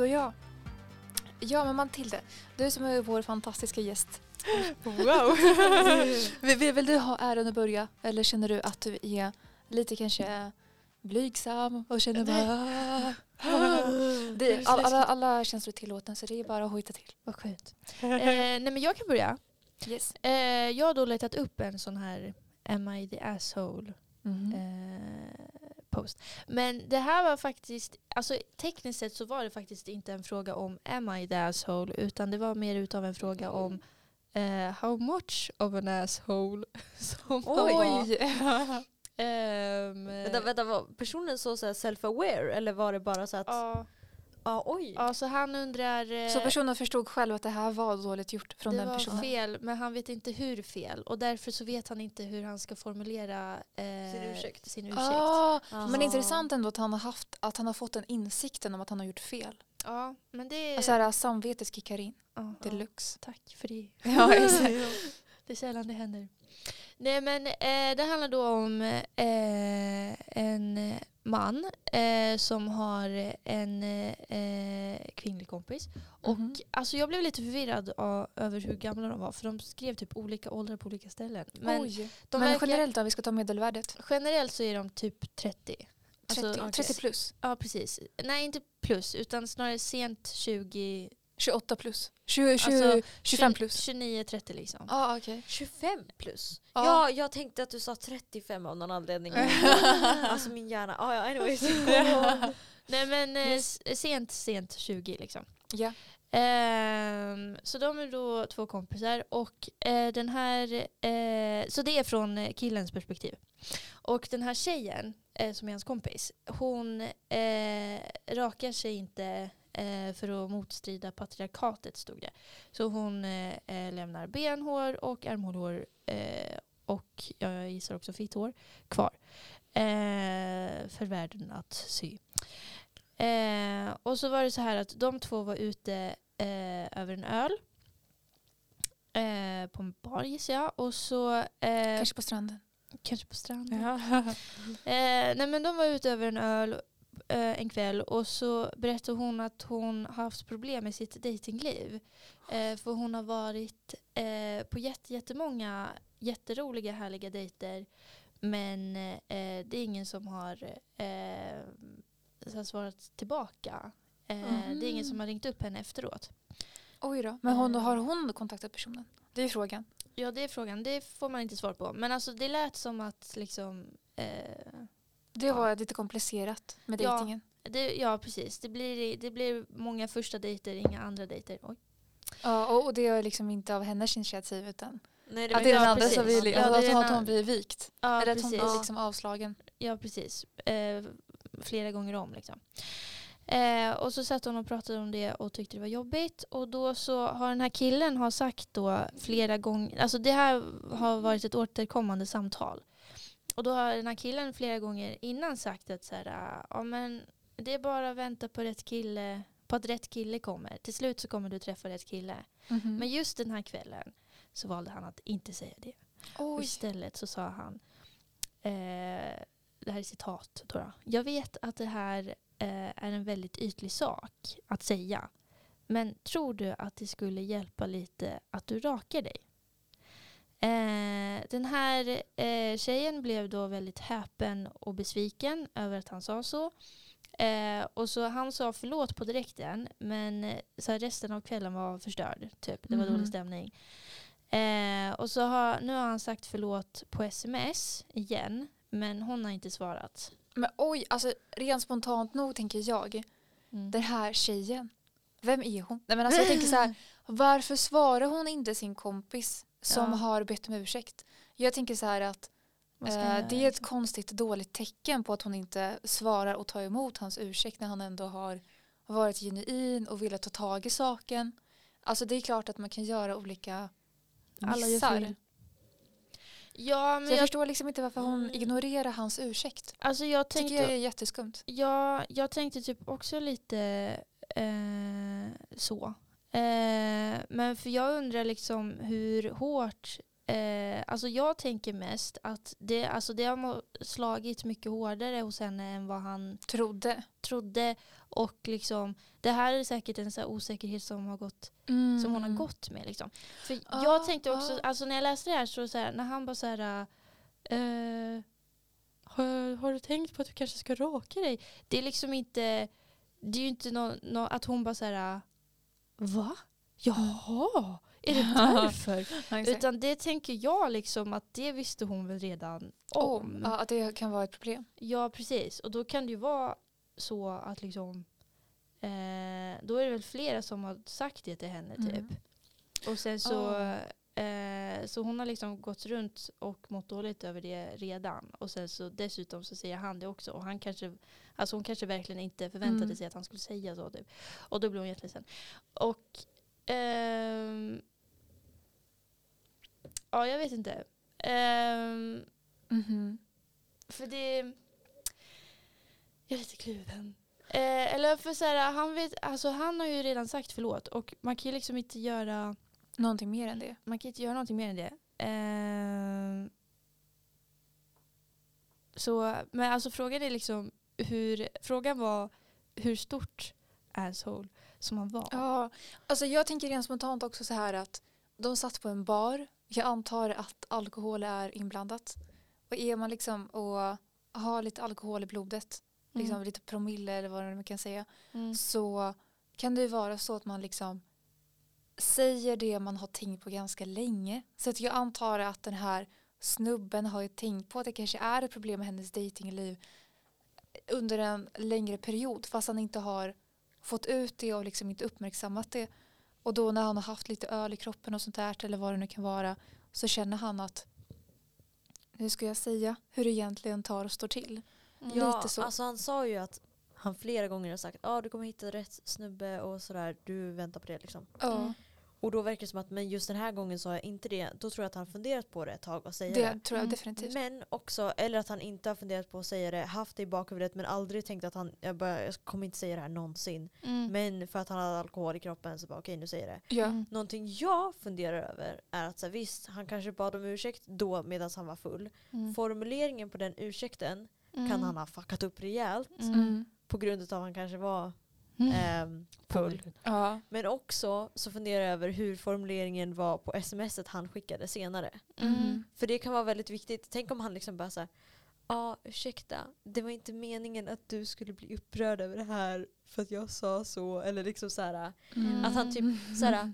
Så ja. Ja men Matilda, du som är vår fantastiska gäst. Wow! vill, vill, du ha äran att börja? Eller känner du att du är lite kanske blygsam och känner bara... Det, all, alla, alla känslor är tillåtna så det är bara att hojta till. Vad skönt. Eh, nej men jag kan börja. Yes. Eh, jag har då letat upp en sån här Am I the asshole Mhm. eh, post. Men det här var faktiskt, alltså tekniskt sett så var det faktiskt inte en fråga om Am I the asshole utan det var mer utav en fråga om eh, how much of an asshole som. Oj! Ehm, Vänta, vänta, var personen så, så self-aware eller var det bara så att, ja, Ja, oj. ja, så han undrar... eh, Så personen förstod själv att det här var dåligt gjort från det den var personen? fel, men han vet inte hur fel. Och därför så vet han inte hur han ska formulera eh, Sin ursäkt. Sin ursäkt. Ah, Aha. men intressant ändå att han, har haft, att han har fått den insikten om att han har gjort fel. Ja, men det... Alltså här, samvetet kickar in. ja, Deluxe. tack för det. Ja, exakt. Det är sällan det händer. Nej men eh, det handlar då om eh, en man eh, som har en eh, kvinnlig kompis. Och Mhm. alltså jag blev lite förvirrad av, över hur gamla de var för de skrev typ olika åldrar på olika ställen. Men Oj. men verkar- generellt då, vi ska ta medelvärdet. generellt så är de typ 30. 30, Alltså, 30 plus. Ja precis. Nej inte plus utan snarare sent 20, 28 plus. 20, 20, Alltså, 25 plus. 29-30 liksom. Ja, ah, okej. 25 plus? Ja. Ja. jag tänkte att du sa 35 av någon anledning. alltså min hjärna, ah, ja anyways. Nej men eh, sent, sent 20 liksom. Ja. Ehm, så de är då två kompisar och eh, den här, eh, så det är från eh, killens perspektiv. Och den här tjejen eh, som är hans kompis, hon rakar sig inte eh, för att motstrida patriarkatet stod det. Så hon eh, eh, lämnar benhår och armhålhår eh, och jag gissar också fitthår kvar. Eh, för världen att sy. Eh, och så var det så här att de två var ute över en öl. På en bar gissar jag. Och så, Kanske på stranden. kanske på stranden. Ja. Eh, nej men de var ute över en öl en kväll och så berättade hon att hon har haft problem med sitt datingliv. Eh, för hon har varit eh, på jätte, jättemånga jätteroliga härliga dejter men eh, det är ingen som har eh, svarat tillbaka. Eh, Det är ingen som har ringt upp henne efteråt. Oj då. Men hon, Eh. har hon kontaktat personen? Det är frågan. Ja det är frågan, det får man inte svar på. Men alltså det lät som att liksom eh, Det Ja. var lite komplicerat med Ja. dejtingen. Det, ja, precis. Det blir, det blir många första dejter, inga andra dejter. Oj. Ja, och, och det är liksom inte av hennes initiativ utan Nej, att det är ja, den andra precis. som vill, Ja, att, det att, hon- att hon blir vikt. Ja, Eller att hon precis. blir liksom avslagen. Ja, precis. Eh, flera gånger om liksom. Eh, och så satt hon och pratade om det och tyckte det var jobbigt. Och då så har den här killen har sagt då flera gånger, alltså det här har varit ett återkommande samtal. Och då har den här killen flera gånger innan sagt att så här, "Ah, ja men det är bara att vänta på rätt kille, på att rätt kille kommer. Till slut så kommer du träffa rätt kille. Mhm. Men just den här kvällen så valde han att inte säga det. Och Oj. istället så sa han, eh, det här är citat då, då. Jag vet att det här eh, är en väldigt ytlig sak att säga. Men tror du att det skulle hjälpa lite att du rakar dig? Eh, den här eh, tjejen blev då väldigt häpen och besviken över att han sa så. Eh, och så han sa förlåt på direkten men eh, så resten av kvällen var förstörd. Typ. Det var Mhm. dålig stämning. Eh, och så har, nu har han sagt förlåt på sms igen men hon har inte svarat. Men oj, alltså rent spontant nog tänker jag, Mm. den här tjejen, vem är hon? Nej, men alltså, jag tänker så här, varför svarar hon inte sin kompis som Ja. har bett om ursäkt? Jag tänker så här att eh, det är ett liksom? konstigt dåligt tecken på att hon inte svarar och tar emot hans ursäkt när han ändå har varit genuin och velat ta tag i saken. Alltså det är klart att man kan göra olika missar. Ja, Så men jag, jag, förstår liksom inte varför hon ignorerar hans ursäkt. alltså jag Tycker tänkte, jag är jätteskumt. Ja, jag tänkte typ också lite eh, så. Eh, men för jag undrar liksom hur hårt Eh, alltså jag tänker mest att det, alltså det har slagit mycket hårdare hos henne än vad han Trodde. trodde. Och liksom, det här är säkert en så osäkerhet som, har gått, som hon har gått med. Liksom. För Ah, jag tänkte också, ah. alltså när jag läste det här så, så här, när han bara så här, eh, har, har du tänkt på att du kanske ska raka dig? Det är liksom inte, det är ju inte nå nå- att hon bara så här, va? Jaha, är det därför? Ja. Utan det tänker jag liksom att det visste hon väl redan om. Ja, att det kan vara ett problem. Ja, precis. Och då kan det ju vara så att liksom eh, då är det väl flera som har sagt det till henne typ. Mm. Och sen så Ah. Eh, så hon har liksom gått runt och mått dåligt över det redan. Och sen så dessutom så säger han det också. Och han kanske, alltså hon kanske verkligen inte förväntade Mm. sig att han skulle säga så. Typ. Och då blev hon jätteledsen. Och ehm, ja, jag vet inte. Ehm, Mhm. för det... Jag är lite kluven. Eh, eller för så här, han, vet, alltså, han har ju redan sagt förlåt och man kan ju liksom inte göra, Någonting mer än det. man kan inte göra någonting mer än det. Eh, så, men alltså frågan är liksom hur, frågan var hur stort asshole som han var. Ja, alltså jag tänker rent spontant också så här att de satt på en bar. Jag antar att alkohol är inblandat. Och är man liksom och har lite alkohol i blodet, liksom Mm. lite promille eller vad man kan säga, Mm. så kan det ju vara så att man liksom säger det man har tänkt på ganska länge. Så att jag antar att den här snubben har ju tänkt på att det kanske är ett problem med hennes datingliv under en längre period fast han inte har fått ut det och liksom inte uppmärksammat det. Och då när han har haft lite öl i kroppen och sånt där eller vad det nu kan vara så känner han att hur ska jag säga hur det egentligen tar och står till. Mm. Ja, Lite så. alltså han sa ju att han flera gånger har sagt att ah, du kommer hitta rätt snubbe och sådär, du väntar på det liksom. Ja, Mm. Och då verkar det som att men just den här gången sa jag inte det. Då tror jag att han funderat på det ett tag och säger det. det tror jag Mm. definitivt. Men också, eller att han inte har funderat på att säga det, haft det i bakhuvudet men aldrig tänkt att han, jag, bara, jag kommer inte säga det här någonsin. Mm. Men för att han hade alkohol i kroppen så bara okej nu säger jag det. Ja. Mm. Någonting jag funderar över är att så här, visst, han kanske bad om ursäkt då medan han var full. Mm. Formuleringen på den ursäkten kan Mm. han ha fuckat upp rejält. Mm. på grund av att han kanske var Mm. ehm, full. Ja. Men också så funderar jag över hur formuleringen var på smset han skickade senare. Mm. För det kan vara väldigt viktigt. Tänk om han liksom bara såhär, ja ah, ursäkta, det var inte meningen att du skulle bli upprörd över det här för att jag sa så. Eller liksom såhär, Mm. att han typ såhär,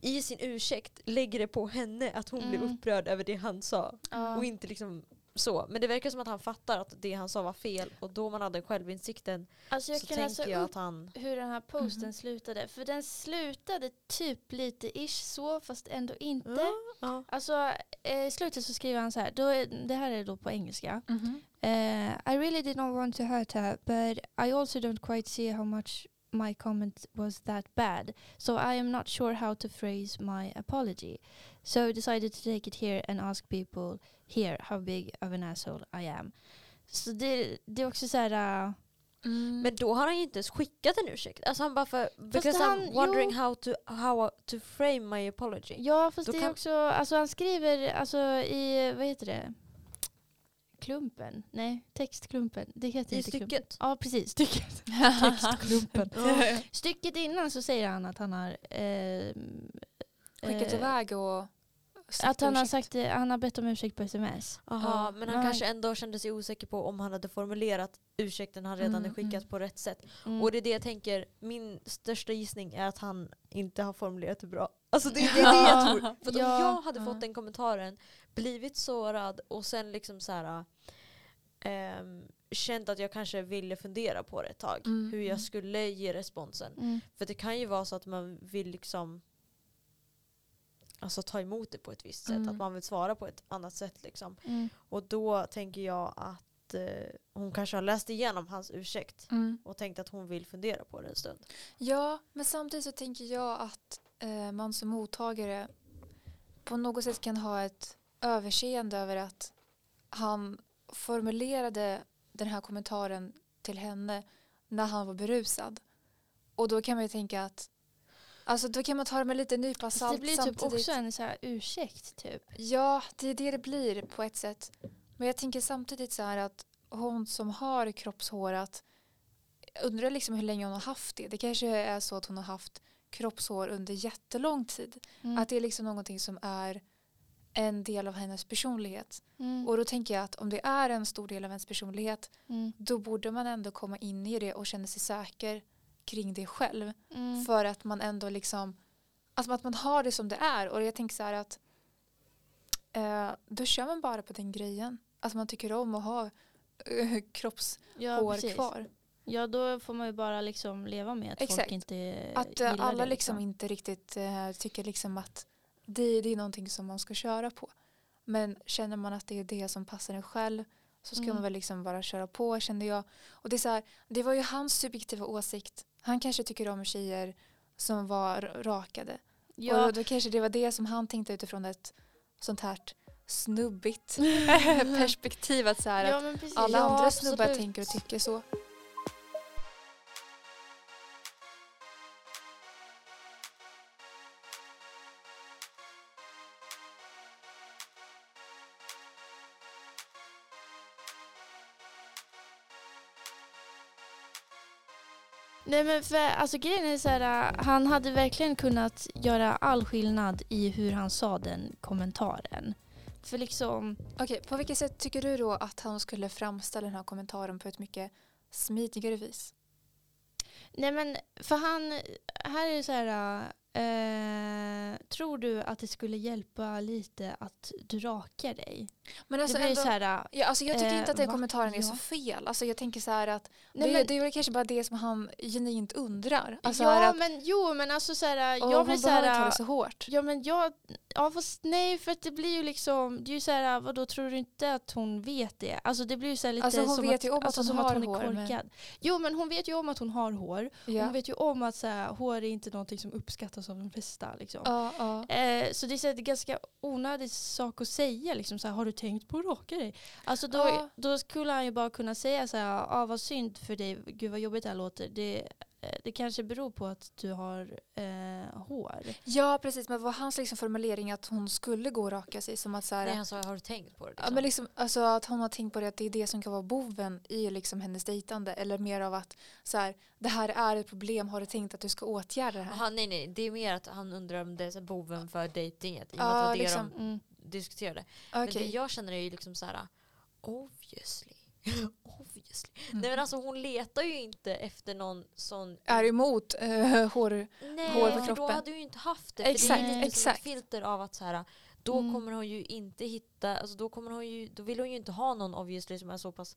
i sin ursäkt lägger det på henne att hon blev Mm. upprörd över det han sa. Ja. Och inte liksom så. Men det verkar som att han fattar att det han sa var fel och då man hade självinsikten Alltså jag så kan tänker jag att han... hur den här posten Mhm. slutade. För den slutade typ lite ish så fast ändå inte. Ja, ja. Alltså eh, i slutet så skriver han så här. Då det här är då på engelska. Mhm. Uh, I really did not want to hurt her, but I also don't quite see how much my comment was that bad. So I am not sure how to phrase my apology. So decided to take it here and ask people here how big of an asshole I am. Så det, det är också så här... Uh, Mm. Men då har han ju inte ens skickat en ursäkt. Alltså han bara för... Because han- I'm wondering how to, how to frame my apology. ja, fast Då det är också... Alltså han skriver alltså i... Vad heter det? Klumpen? Nej, textklumpen. Det heter I inte klumpen. stycket. Ja, precis. Stycket. Textklumpen. Ja. Stycket innan så säger han att han har... Eh, Skickat eh, iväg och Att han har, sagt, det- han har bett om ursäkt på sms. Aha, Ja, men han men- kanske ändå kände sig osäker på om han hade formulerat ursäkten han redan Mm, skickat mm. på rätt sätt. Mm. Och det är det jag tänker, min största gissning är att han inte har formulerat det bra. Alltså det, det är det jag tror. För Ja, om jag hade ja. fått den kommentaren, blivit sårad och sen liksom så här ehm, känt att jag kanske ville fundera på det ett tag. Mm, Hur jag mm. skulle ge responsen. Mm. För det kan ju vara så att man vill liksom Alltså ta emot det på ett visst sätt. Mm. Att man vill svara på ett annat sätt liksom. Mm. Och då tänker jag att eh, hon kanske har läst igenom hans ursäkt Mm. och tänkt att hon vill fundera på det en stund. Ja, men samtidigt så tänker jag att eh, man som mottagare på något sätt kan ha ett överseende över att han formulerade den här kommentaren till henne när han var berusad. Och då kan man ju tänka att Alltså då kan man ta det med lite nypa salt det blir typ samtidigt. också en så här ursäkt typ. Ja, det är det det blir på ett sätt. Men jag tänker samtidigt så här att hon som har kroppshår att undrar liksom hur länge hon har haft det. Det kanske är så att hon har haft kroppshår under jättelång tid. Mm. Att det är liksom någonting som är en del av hennes personlighet. Mm. Och då tänker jag att om det är en stor del av ens personlighet Mm. då borde man ändå komma in i det och känna sig säker kring det själv. Mm. För att man ändå liksom, alltså att man har det som det är. Och jag tänker så här att eh, då kör man bara på den grejen. Att man tycker om att ha eh, kroppshår ja, kvar. Ja, då får man ju bara liksom leva med att Exakt. folk inte Att eh, gillar alla det. liksom inte riktigt eh, tycker liksom att det, det är någonting som man ska köra på. Men känner man att det är det som passar en själv så ska Mm. man väl liksom bara köra på kände jag. Och det är så här, det var ju hans subjektiva åsikt. Han kanske tycker om tjejer som var rakade. Ja, Och då kanske det var det som han tänkte utifrån ett sånt här snubbigt perspektiv. Att så här, ja, att alla ja, andra snubbar absolut. tänker och tycker så. Nej men för alltså grejen är så här, äh, han hade verkligen kunnat göra all skillnad i hur han sa den kommentaren. För liksom, Okej, på vilket sätt tycker du då att han skulle framställa den här kommentaren på ett mycket smidigare vis? nej men för han, här är det så här, äh, tror du att det skulle hjälpa lite att du rakar dig? Men alltså, det blir ändå, så här, ja, alltså jag tycker eh, inte att den va? kommentaren är Ja. så fel. Alltså jag tänker så här att nej, det, men, det är kanske bara det som han genuint undrar. Alltså ja att, men jo men alltså så här, jag blir så här, så hårt. Ja men jag, ja fast nej för att det blir ju liksom, det är ju såhär vadå tror du inte att hon vet det? Alltså det blir ju såhär lite Alltså, hon som, vet att, ju om att alltså, hon som att hon är hår, men- korkad. Jo men hon vet ju om att hon har hår. Ja. Hon vet ju om att så här, hår är inte någonting som uppskattas av de flesta. Liksom. Ja, ja. Eh, så det är så här, det är ganska onödig sak att säga. Liksom, så här, har du tänkt på att raka dig? Alltså, då, Ja. då skulle han ju bara kunna säga så här, ah, vad synd för dig, gud vad jobbigt det här låter. Det, det kanske beror på att du har eh, hår. ja, precis. Men var hans liksom formulering att hon skulle gå och raka sig? Som att så här, Nej, han sa har du tänkt på det? Ja, men liksom, alltså att hon har tänkt på det att det är det som kan vara boven i liksom hennes dejtande eller mer av att så här, det här är ett problem, har du tänkt att du ska åtgärda det här? Aha, nej, nej, det är mer att han undrar om det är boven för dejtinget. I och med Ja, att det liksom. de Mm. diskuterade. Men Okej. det jag känner är ju liksom så här obviously. obviously. Mm. Nej men alltså hon letar ju inte efter någon sån... Är emot uh, hår... Nej, hår på för då kroppen. hade du ju inte haft det. Exakt, för det är lite som exakt. ett filter av att så här, då Mm. kommer hon ju inte hitta, alltså då, kommer hon ju, då vill hon ju inte ha någon obviously som är så pass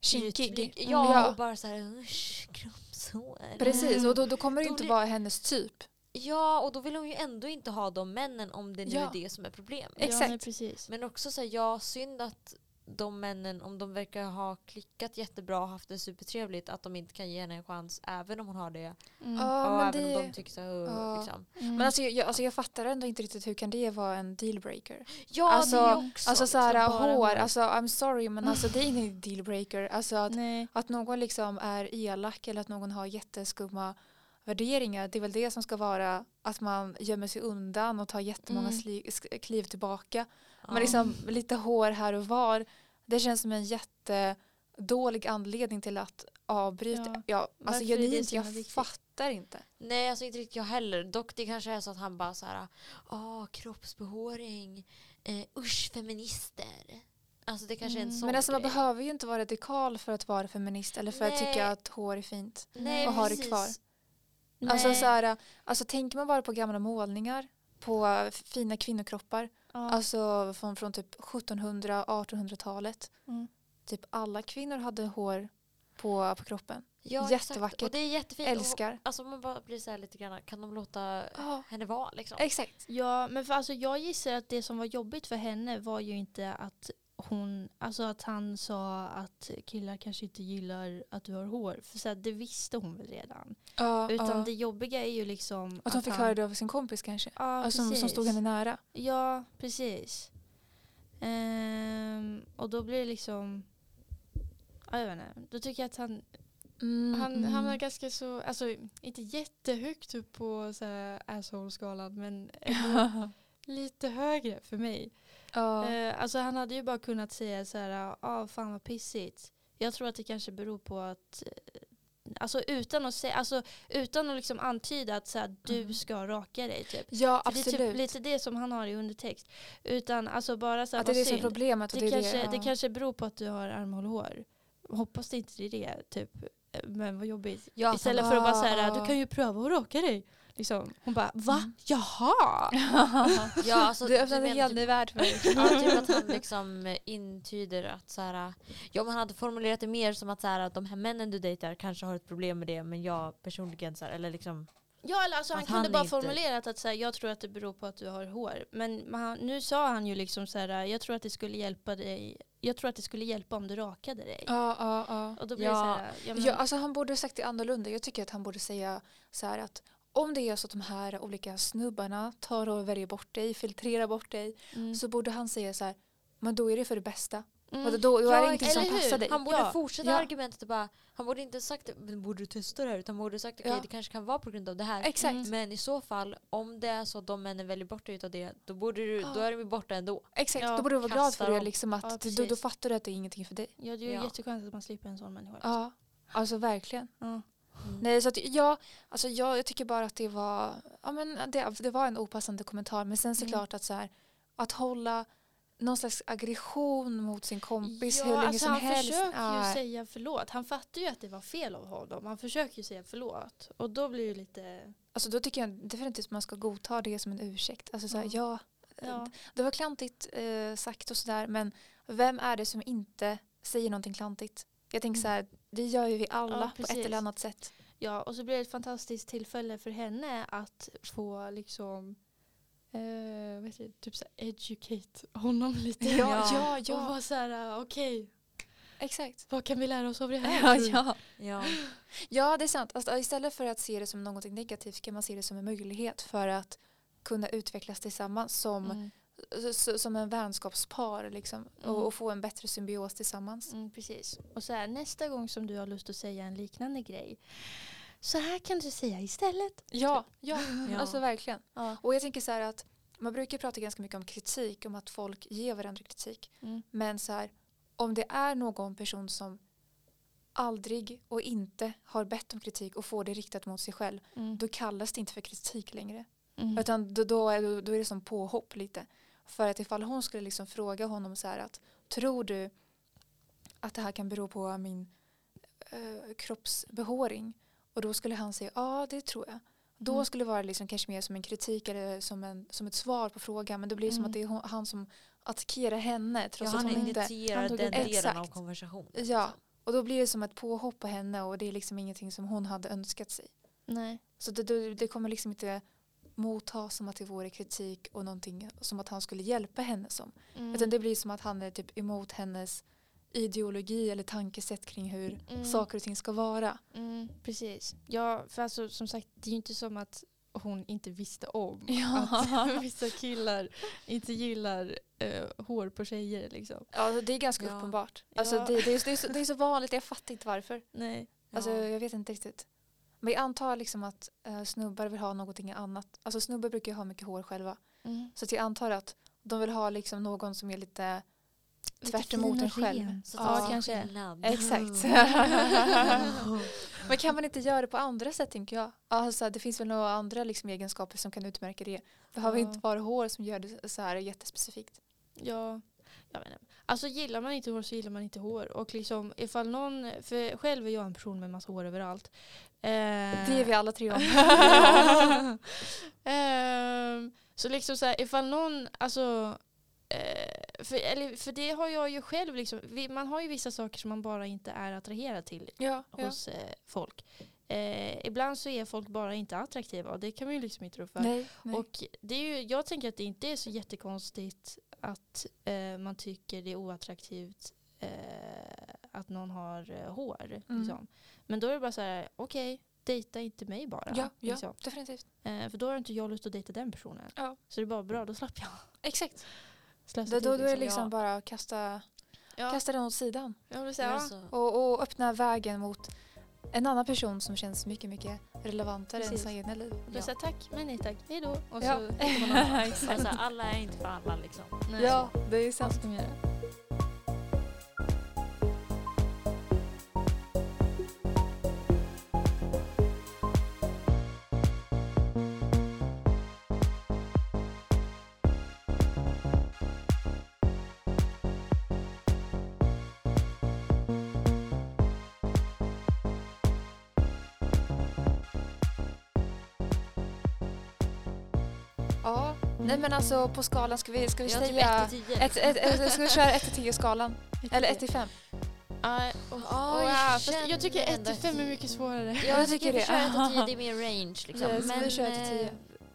Kinkig. Mm. Ja, Ja. och bara såhär usch, kroppshår. Precis, och då, då kommer det Då inte blir- vara hennes typ. Ja, och då vill hon ju ändå inte ha de männen om det nu Ja. är det som är problemet. Ja, Exakt. nej, precis. Men också så här, ja, synd att de männen, om de verkar ha klickat jättebra och haft det supertrevligt, att de inte kan ge henne en chans även om hon har det. Mm. Ja, och men även det- om de tycker så Ja. liksom. Mm. Men alltså jag, alltså jag fattar ändå inte riktigt hur kan det vara en dealbreaker? Ja, Alltså- det är också. Alltså såhär liksom hår, alltså I'm sorry men alltså det är ingen dealbreaker. Alltså att, att någon liksom är elak eller att någon har jätteskumma värderingar. Det är väl det som ska vara att man gömmer sig undan och tar jättemånga Mm. kliv tillbaka. ja. Men liksom lite hår här och var. Det känns som en jättedålig anledning till att avbryta. Ja. Ja. alltså genuint, jag viktigt? fattar inte. Nej, alltså inte riktigt jag heller. Dock det kanske är så att han bara så här, åh kroppsbehåring, eh, usch feminister. Alltså det kanske är en Mm. sån Men alltså man grej. behöver ju inte vara radikal för att vara feminist eller för att Nej. tycka att hår är fint. Nej, och ha det kvar. Nej. Alltså, så här, alltså tänker man bara på gamla målningar på fina kvinnokroppar. ja. Alltså från, från typ 1700 1800-talet. Mm. Typ alla kvinnor hade hår på, på kroppen. Ja, jättevackert. Exakt. Och det är jättefint. Älskar. Och, alltså man bara blir så här lite grann, kan de låta Ja, henne vara liksom? exakt. Ja, men för alltså jag gissar att det som var jobbigt för henne var ju inte att hon, alltså att han sa att killar kanske inte gillar att du har hår. För så här, det visste hon väl redan. Ja, Utan ja. det jobbiga är ju liksom Att hon fick han, höra det av sin kompis kanske. Ja, Alltså, som, som stod henne nära. Ja, precis. Ehm, och då blir det liksom, ja, jag vet inte, då tycker jag att han, Mm, han, mm. han var ganska så, alltså inte jättehögt upp på asshole-skalan men lite högre för mig. Ja. Eh, alltså han hade ju bara kunnat säga så här, ah fan vad pissigt. Jag tror att det kanske beror på att eh, Alltså utan att, säga, alltså, utan att liksom antyda att så här, du Mm. ska raka dig. Typ. ja, För det är absolut. typ lite det som han har i undertext. Utan alltså bara så här, att det är det som är problemet. Det, det, kanske, det, det ja. kanske beror på att du har armhålehår. Hoppas det inte det är det. Typ. Men vad jobbigt. Ja, Istället för att bara säga du kan ju pröva att raka dig. Liksom. Hon bara va? Mm. Jaha! Ja, alltså, du öppnade en helt typ- ny värld för mig. Ja, typ att han liksom intyder att så här, ja, man hade formulerat det mer som att, så här, att de här männen du dejtar kanske har ett problem med det men jag personligen så här, eller liksom Ja, eller alltså, han kunde han bara inte- formulerat att så här, jag tror att det beror på att du har hår. Men man, nu sa han ju liksom så här, jag tror att det skulle hjälpa dig. Jag tror att det skulle hjälpa om du rakade dig. Ja, ja, ja. Och då blir Ja. så här, ja, men, Ja, alltså han borde sagt det annorlunda. Jag tycker att han borde säga så här att om det är så att de här olika snubbarna tar och väljer bort dig, filtrerar bort dig, mm. så borde han säga så här, men då är det för det bästa. Mm. Och då, då är det Ja, ingenting som hur? passar dig. Han borde Ja. fortsätta Ja. argumentet och bara, han borde inte sagt men borde du testa det här utan han borde sagt okej Ja. det kanske kan vara på grund av det här. Exakt. Mm. Men i så fall, om det är så att de männen väljer bort dig utav det, då, borde du, Ja. då är de ju borta ändå. Exakt, Ja, då borde du vara glad för det. Liksom att Ja, då, då fattar du att det är ingenting för dig. Ja, det är ju Ja. jätteskönt att man slipper en sån människa. Ja, alltså verkligen. Ja. Mm. Nej, så att jag, alltså jag, jag tycker bara att det var, ja, men det, det var en opassande kommentar. Men sen såklart att så här, att hålla någon slags aggression mot sin kompis hur länge alltså som han helst. försöker ju är- säga förlåt. Han fattar ju att det var fel av honom. Han försöker ju säga förlåt. Och då blir det lite... Alltså då tycker jag definitivt att man ska godta det som en ursäkt. Alltså så här, Ja. ja, Ja. det var klantigt eh, sagt och sådär men vem är det som inte säger någonting klantigt? Jag tänker Mm. så här, det gör ju vi alla Ja, på ett eller annat sätt. Ja, och så blir det ett fantastiskt tillfälle för henne att få liksom eh, vet du, typ så här, educate honom lite. Ja, ja, Och ja, vara så här, ah, okej, exakt. vad kan vi lära oss av det här? Ja, ja. Ja. ja, det är sant. Alltså, istället för att se det som någonting negativt kan man se det som en möjlighet för att kunna utvecklas tillsammans som, Mm, som en vänskapspar liksom, Mm. och, och få en bättre symbios tillsammans. mm, precis. Och så här, nästa gång som du har lust att säga en liknande grej, så här kan du säga istället. Ja, ja, Ja. alltså verkligen. Ja. Och jag tänker så här att man brukar prata ganska mycket om kritik, om att folk ger varandra kritik. Mm. Men så här, om det är någon person som aldrig och inte har bett om kritik och får det riktat mot sig själv, Mm. då kallas det inte för kritik längre. Mm. Utan då, då, är, då är det som påhopp lite. För att ifall hon skulle liksom fråga honom så här att tror du att det här kan bero på min eh, kroppsbehåring? Och då skulle han säga ja det tror jag. Då Mm. skulle det vara liksom kanske mer som en kritik eller som, en, som ett svar på frågan. Men det blir som Mm. att det är hon, han som attackerar henne Ja, trots att han hon inte... initierar han tog den delen Exakt. av konversationen. Ja, och då blir det som ett påhopp på henne och det är liksom ingenting som hon hade önskat sig. Nej. Så det, det, det kommer liksom inte mottas som att det vore kritik och någonting som att han skulle hjälpa henne som. Mm. Utan det blir som att han är typ emot hennes ideologi eller tankesätt kring hur Mm. saker och ting ska vara. Mm, precis. Ja, för alltså, som sagt, det är ju inte som att hon inte visste om Ja. att vissa killar inte gillar eh, hår på tjejer. Liksom. Ja, det är ganska Ja. uppenbart. Alltså, Ja. det, det, är, det, är så, det är så vanligt, jag fattar inte varför. Nej. Alltså, Ja. Jag vet inte riktigt. Men jag antar liksom att eh, snubbar vill ha någonting annat. Alltså snubbar brukar ju ha mycket hår själva. Mm. Så att jag antar att de vill ha liksom någon som är lite tvärt emot en själv. Så Ja, kanske. skillnad. Exakt. Men kan man inte göra det på andra sätt tänker jag? Alltså, det finns väl några andra liksom, egenskaper som kan utmärka det. Det behöver Ja. inte vara hår som gör det så här jättespecifikt. Ja, jag vet inte. Alltså gillar man inte hår så gillar man inte hår. Och liksom ifall någon, för själv är jag en person med massa hår överallt. Eh, Det är vi alla tre om. Ehm, så liksom så här, ifall någon, alltså eh, för, eller, för det har jag ju själv liksom, man har ju vissa saker som man bara inte är attraherad till ja, ja. hos eh, folk. Eh, ibland så är folk bara inte attraktiva och det kan man ju liksom inte rå för. Nej, nej. Och det är ju, jag tänker att det inte är så jättekonstigt att eh, man tycker det är oattraktivt eh, att någon har hår. Mm. Liksom. Men då är det bara så här, okej, dejta inte mig bara. ja, ja liksom. definitivt. eh, för då har inte jag lust att dejta den personen. Ja. Så det är bara bra, då slapp jag Exakt. slösa Då, då, tid, då är det liksom ja. bara att kasta, Ja, kasta den åt sidan. Men säga, alltså, Och, och öppna vägen mot en annan person som känns mycket, mycket relevantare än Precis. ens egna liv. ja. säga tack, men nej tack, hej då. Och Ja. så man alltså, alla är inte för alla liksom. Nej. Ja, det är Vad sant. Nej men alltså på skalan ska vi, ska vi Jag typ säga... 1 till 10. Ett, ett, ett, ska vi köra 1 till 10 skalan? Eller 1 till 5? Ja, och- Ja, jag jag tycker 1 ändå till 5 är mycket svårare. Ja, jag jag tycker det. kör 1 till 10, det är mer range liksom. Yes, vi kör 1 till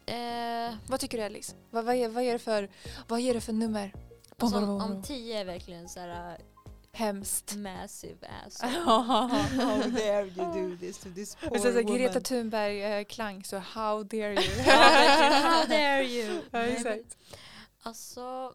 10. eh, eh, Vad tycker du Alice? Vad, vad, är, vad, är det för, vad är det för nummer? alltså, om, om 10 är verkligen så här Hemskt. uh, massive ass. How dare you do this to this poor Och sen så Greta Thunberg-klang så how dare you? Ja. How dare you? Ja, exakt. Alltså...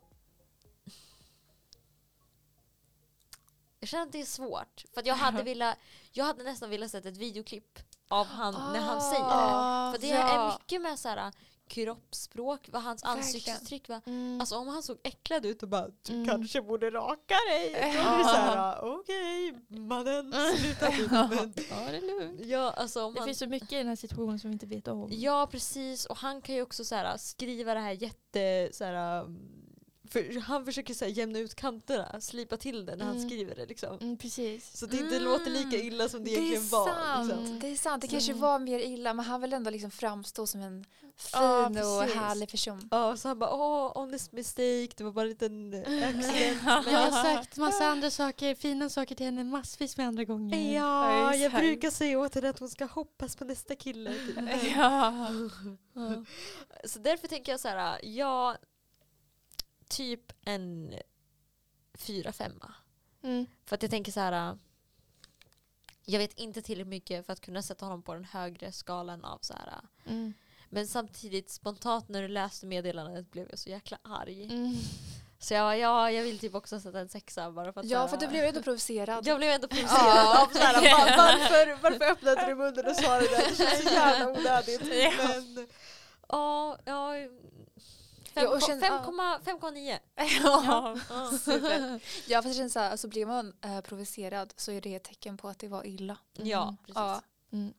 Jag känner att det är svårt. För att jag hade velat, jag hade nästan velat sett ett videoklipp av han när han säger det. För det är mycket med så här kroppsspråk, vad hans Verkligen. ansiktsuttryck var. Mm. Alltså om han såg äcklad ut och bara du Mm. kanske borde raka dig. Då blir det så här okej mannen sluta nu. Men, Ja, det är lugnt. ja, alltså om Det han, finns så mycket i den här situationen som vi inte vet om. Ja precis och han kan ju också så här, skriva det här jätte så här, um, för han försöker så här, jämna ut kanterna, slipa till det när han Mm. skriver det liksom. Mm, precis. Så det inte Mm. låter lika illa som det, Det är egentligen var. Liksom. Det är sant. Det kanske var mer illa men han vill ändå liksom framstå som en fin Ja, och härlig person. Ja, så han bara åh, honest mistake, det var bara en liten accident. Men jag har sagt massa andra saker, fina saker till henne massvis med andra gånger. Ja, jag exakt. brukar säga åt henne att hon ska hoppas på nästa kille. typ. Ja. Ja. Så därför tänker jag så här, ja, typ en fyra femma. Mm. För att jag tänker så här. Jag vet inte tillräckligt mycket för att kunna sätta honom på den högre skalan av så här. Mm. Men samtidigt spontant när du läste meddelandet blev jag så jäkla arg. Mm. Så jag, ja, jag vill typ också sätta en sexa bara för att ja, här- för du blev ändå provocerad. Jag blev ändå provocerad av så här, var, varför, varför öppnade du munnen och sa det där? Det känns så jävla onödigt. Ja. Men ja, ja. Ja, och känn- 5,9. ja. Ja. Super. Ja, för det känns så här, alltså blir man eh, provocerad så är det ett tecken på att det var illa. Ja, precis. Ja. Mm.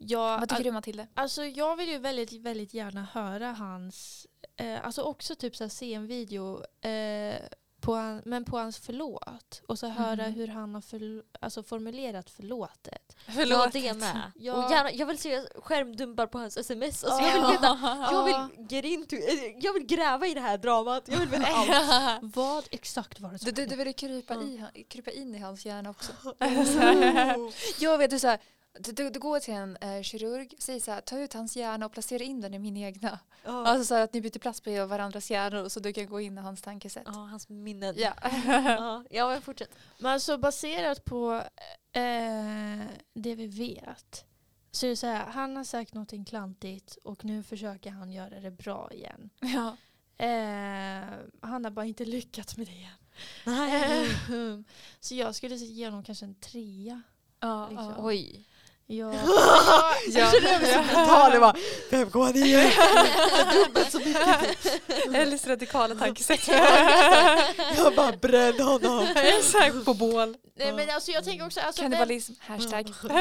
Ja, Vad tycker du Matilda? Alltså jag vill ju väldigt, väldigt gärna höra hans, eh, alltså också typ så här, se en video eh, på han, men på hans förlåt. Och så höra Mhm. hur han har förl- alltså formulerat förlåtet. Ja det med. Ja. Och gärna, jag vill se skärmdumpar på hans sms. Alltså, jag vill veta Jag vill, get into, eh, jag vill gräva i det här dramat, jag vill veta allt. Vad exakt var det som Du, du, du ville krypa, i, han- krypa in i hans hjärna också. Jag vet, du, så här, du, du, du går till en eh, kirurg, säger så här, ta ut hans hjärna och placera in den i min egna. Ja. Alltså så här, att ni byter plats på varandras hjärnor så du kan gå in i hans tankesätt. Ja, hans minnen. Ja. Ja, ja men fortsätt. Men alltså baserat på eh, det vi vet så är det så här, han har sagt någonting klantigt och nu försöker han göra det bra igen. ja. Eh, han har bara inte lyckats med det igen. Nej. Eh, så jag skulle ge honom kanske en trea. Ja, Liksom. ja. Oj. Ja. Ja. det var 5,9. Dubbelt så mycket. Elis radikala tankesätt. Jag bara bränn honom. Exakt, på bål. Nej men alltså jag tänker också, alltså, vem, Kannibalism, hashtag.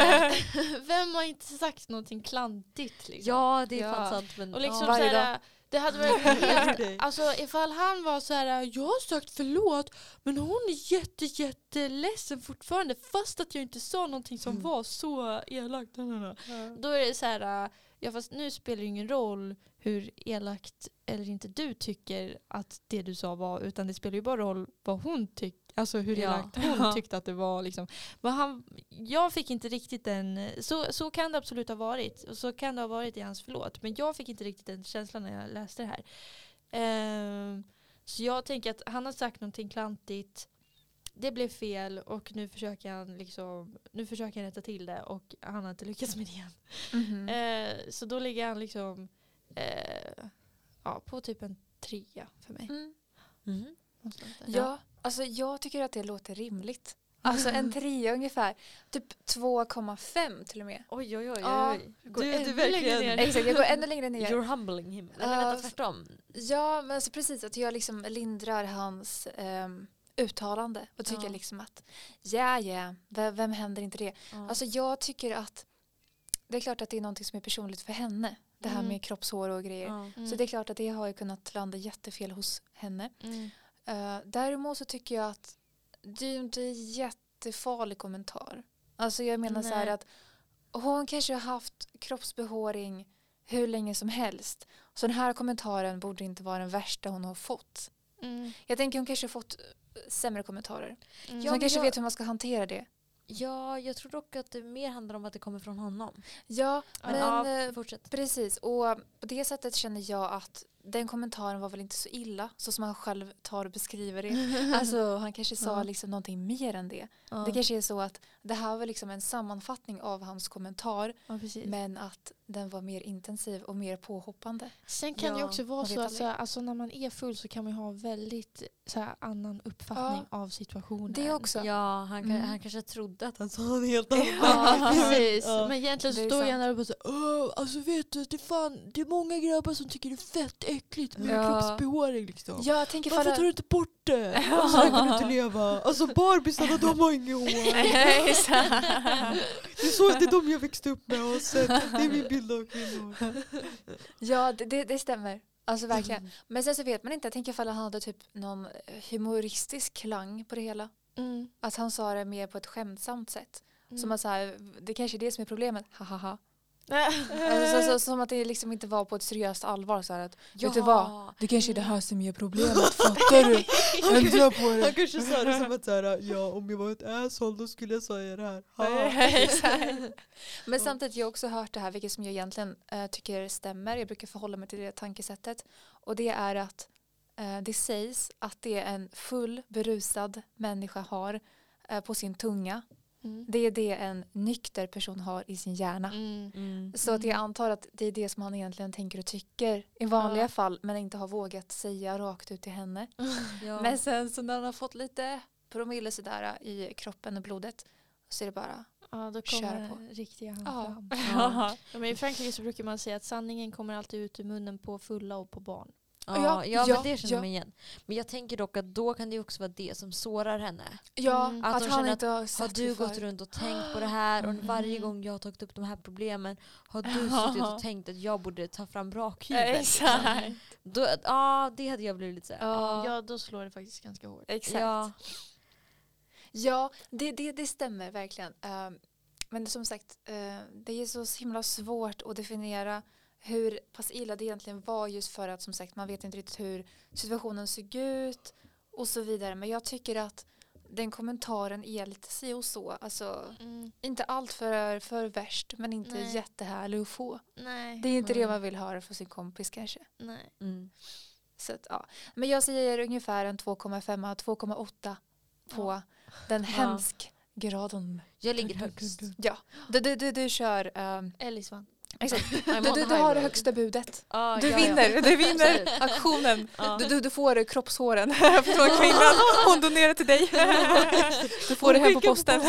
vem har inte sagt någonting klantigt liksom? Ja det är Ja. fan sant. Men, Och liksom Ja. Varje såhär, det hade varit helt, alltså ifall han var så här: jag har sagt förlåt men hon är jätte jätteledsen fortfarande fast att jag inte sa någonting som Mm. var så elakt. Då är det så här, ja fast nu spelar det ingen roll hur elakt eller inte du tycker att det du sa var utan det spelar ju bara roll vad hon tycker, alltså hur Ja. elakt hon tyckte att det var liksom. Men han, jag fick inte riktigt den, så, så kan det absolut ha varit och så kan det ha varit i hans förlåt men jag fick inte riktigt den känslan när jag läste det här. Ehm, så jag tänker att han har sagt någonting klantigt det blev fel och nu försöker han liksom, nu försöker han rätta till det och han har inte lyckats med det igen. Mhm. Eh, så då ligger han liksom eh, ja, på typ en trea för mig. Mm. Mhm. Någonstans där. Ja, alltså jag tycker att det låter rimligt. Alltså en trea ungefär. Typ 2,5 till och med. Oj oj oj. Ja, oj. går Du, du ännu längre verkligen... ner. Exakt, jag går ännu längre ner. You're humbling him. Eller Ja, vänta tvärtom. Ja, men alltså precis att jag liksom lindrar hans ehm, uttalande och tycker Ja. liksom att ja, ja, vem, vem händer inte det? Ja. Alltså jag tycker att det är klart att det är någonting som är personligt för henne. Det här Mm. med kroppshår och grejer. ja. Mm. Så det är klart att det har ju kunnat landa jättefel hos henne. Mm. Uh, däremot så tycker jag att det är ju inte en jättefarlig kommentar. Alltså jag menar så här Nej. att hon kanske har haft kroppsbehåring hur länge som helst. Så den här kommentaren borde inte vara den värsta hon har fått. Mm. Jag tänker hon kanske har fått sämre kommentarer. Mm. så men kanske jag- vet hur man ska hantera det. ja, jag tror dock att det mer handlar om att det kommer från honom. Ja, Ja, men ja, eh, fortsätt. precis. Och på det sättet känner jag att den kommentaren var väl inte så illa så som han själv tar och beskriver det. Alltså han kanske sa Ja. liksom någonting mer än det. ja. Det kanske är så att det här var liksom en sammanfattning av hans kommentar ja, men att den var mer intensiv och mer påhoppande. Sen kan det också vara så att här, alltså, när man är full så kan man ju ha väldigt så här, annan uppfattning av situationen. Det också. Ja, han, Mm. han kanske trodde att han sa en helt annan Ja, precis. Ja. Men egentligen så står jag där och bara så Åh, alltså vet du, det är, fan, det är många grabbar som tycker det är fett äckligt med Ja. kroppsbehåring liksom. Ja, jag tänker Varför tar du inte bort det? Och så här kan du inte leva. Alltså Barbiesarna de har inget hår. Det är så det är de jag växte upp med och sett. Det är min bild av kvinnor. ja, det, det, det stämmer. Alltså verkligen. Men sen så vet man inte, jag tänker ifall han hade typ någon humoristisk klang på det hela. Mm. Att han sa det mer på ett skämtsamt sätt. Mm. Som att så här, det kanske är det som är problemet, hahaha. Alltså, så, så, som att det liksom inte var på ett seriöst allvar. Så att, Ja. Vet du vad? Det kanske är det här som är problemet, fattar du? Ändra på Han det. kanske sa det som att så här, ja om jag var ett asshole då skulle jag säga det här. Men samtidigt jag har också hört det här, vilket som jag egentligen eh, tycker stämmer. Jag brukar förhålla mig till det tankesättet. Och det är att eh, det sägs att det en full berusad människa har eh, på sin tunga. Mm. Det är det en nykter person har i sin hjärna. Mm. Mm. Så att jag antar att det är det som han egentligen tänker och tycker i vanliga Ja. fall men inte har vågat säga rakt ut till henne. Ja. Men sen så när han har fått lite promille sådär i kroppen och blodet så är det bara Ja, då kommer på. riktiga han Ja. fram. Ja. Ja, men I Frankrike så brukar man säga att sanningen kommer alltid ut ur munnen på fulla och på barn. Ja, Ja, ja, men det känner ja. mig igen. Men jag tänker dock att då kan det också vara det som sårar henne. Ja, Mm. att, Att hon han känner inte har Har sett du hur gått för- runt och tänkt på det här och varje Mm. gång jag har tagit upp de här problemen har du suttit och tänkt att jag borde ta fram rakhyveln. liksom. Exakt. Då, ja, det hade jag blivit lite såhär. Ja. Ja, då slår det faktiskt ganska hårt. Exakt. Ja. Ja, det, det, det stämmer verkligen. Ehm, men som sagt, eh, det är så himla svårt att definiera hur pass illa det egentligen var just för att som sagt man vet inte riktigt hur situationen såg ut och så vidare. Men jag tycker att den kommentaren är lite si och så. Alltså, Mm. inte allt för, för värst men inte Nej. jättehärlig att få. Nej. Det är inte det Mm. man vill höra från sin kompis kanske. Nej. Mm. Så att, ja. Men jag säger ungefär en 2,5 2,8 på den hemsk graden. Jag ligger högst. Ja, du, du, du, du kör... ehm, Ellis vann. Exakt. Du, du, du har det högsta budet. Ja, Du ja, ja. vinner, du vinner auktionen. Ja. Du, du, du får kroppshåren från kvinnan. Hon donerar till dig. Du får det hem på posten.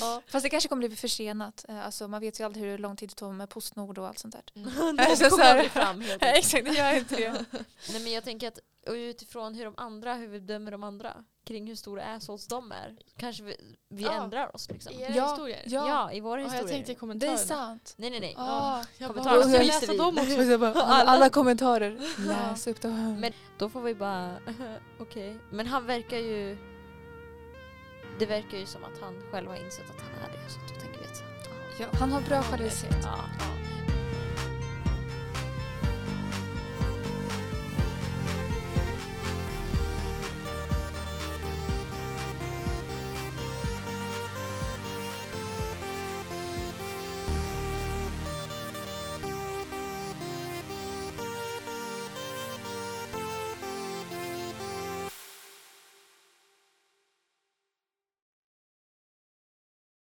Ja. Fast det kanske kommer bli försenat. Eh, Alltså, man vet ju aldrig hur lång tid det tar med Postnord och allt sånt där. Mm. Det kommer här- aldrig fram. Exakt, det gör inte det. Nej men jag tänker att utifrån hur de andra, hur vi bedömer de andra kring hur stora assholes de är, kanske vi, vi Ja. ändrar oss liksom. I era Ja, historier? ja. Ja, i våra Ja, historier. jag tänkte i Det är kommentarerna. sant. Nej nej nej. Ah. Jag bara, ska jag ska läsa vi. dem också? Bara, alla, alla kommentarer. Läs upp dem. Men då får vi bara, okej. Men han verkar ju, det verkar ju som att han själv har insett att han är det. Så då tänker vi att, Ja, han har bra självinsikt. ja.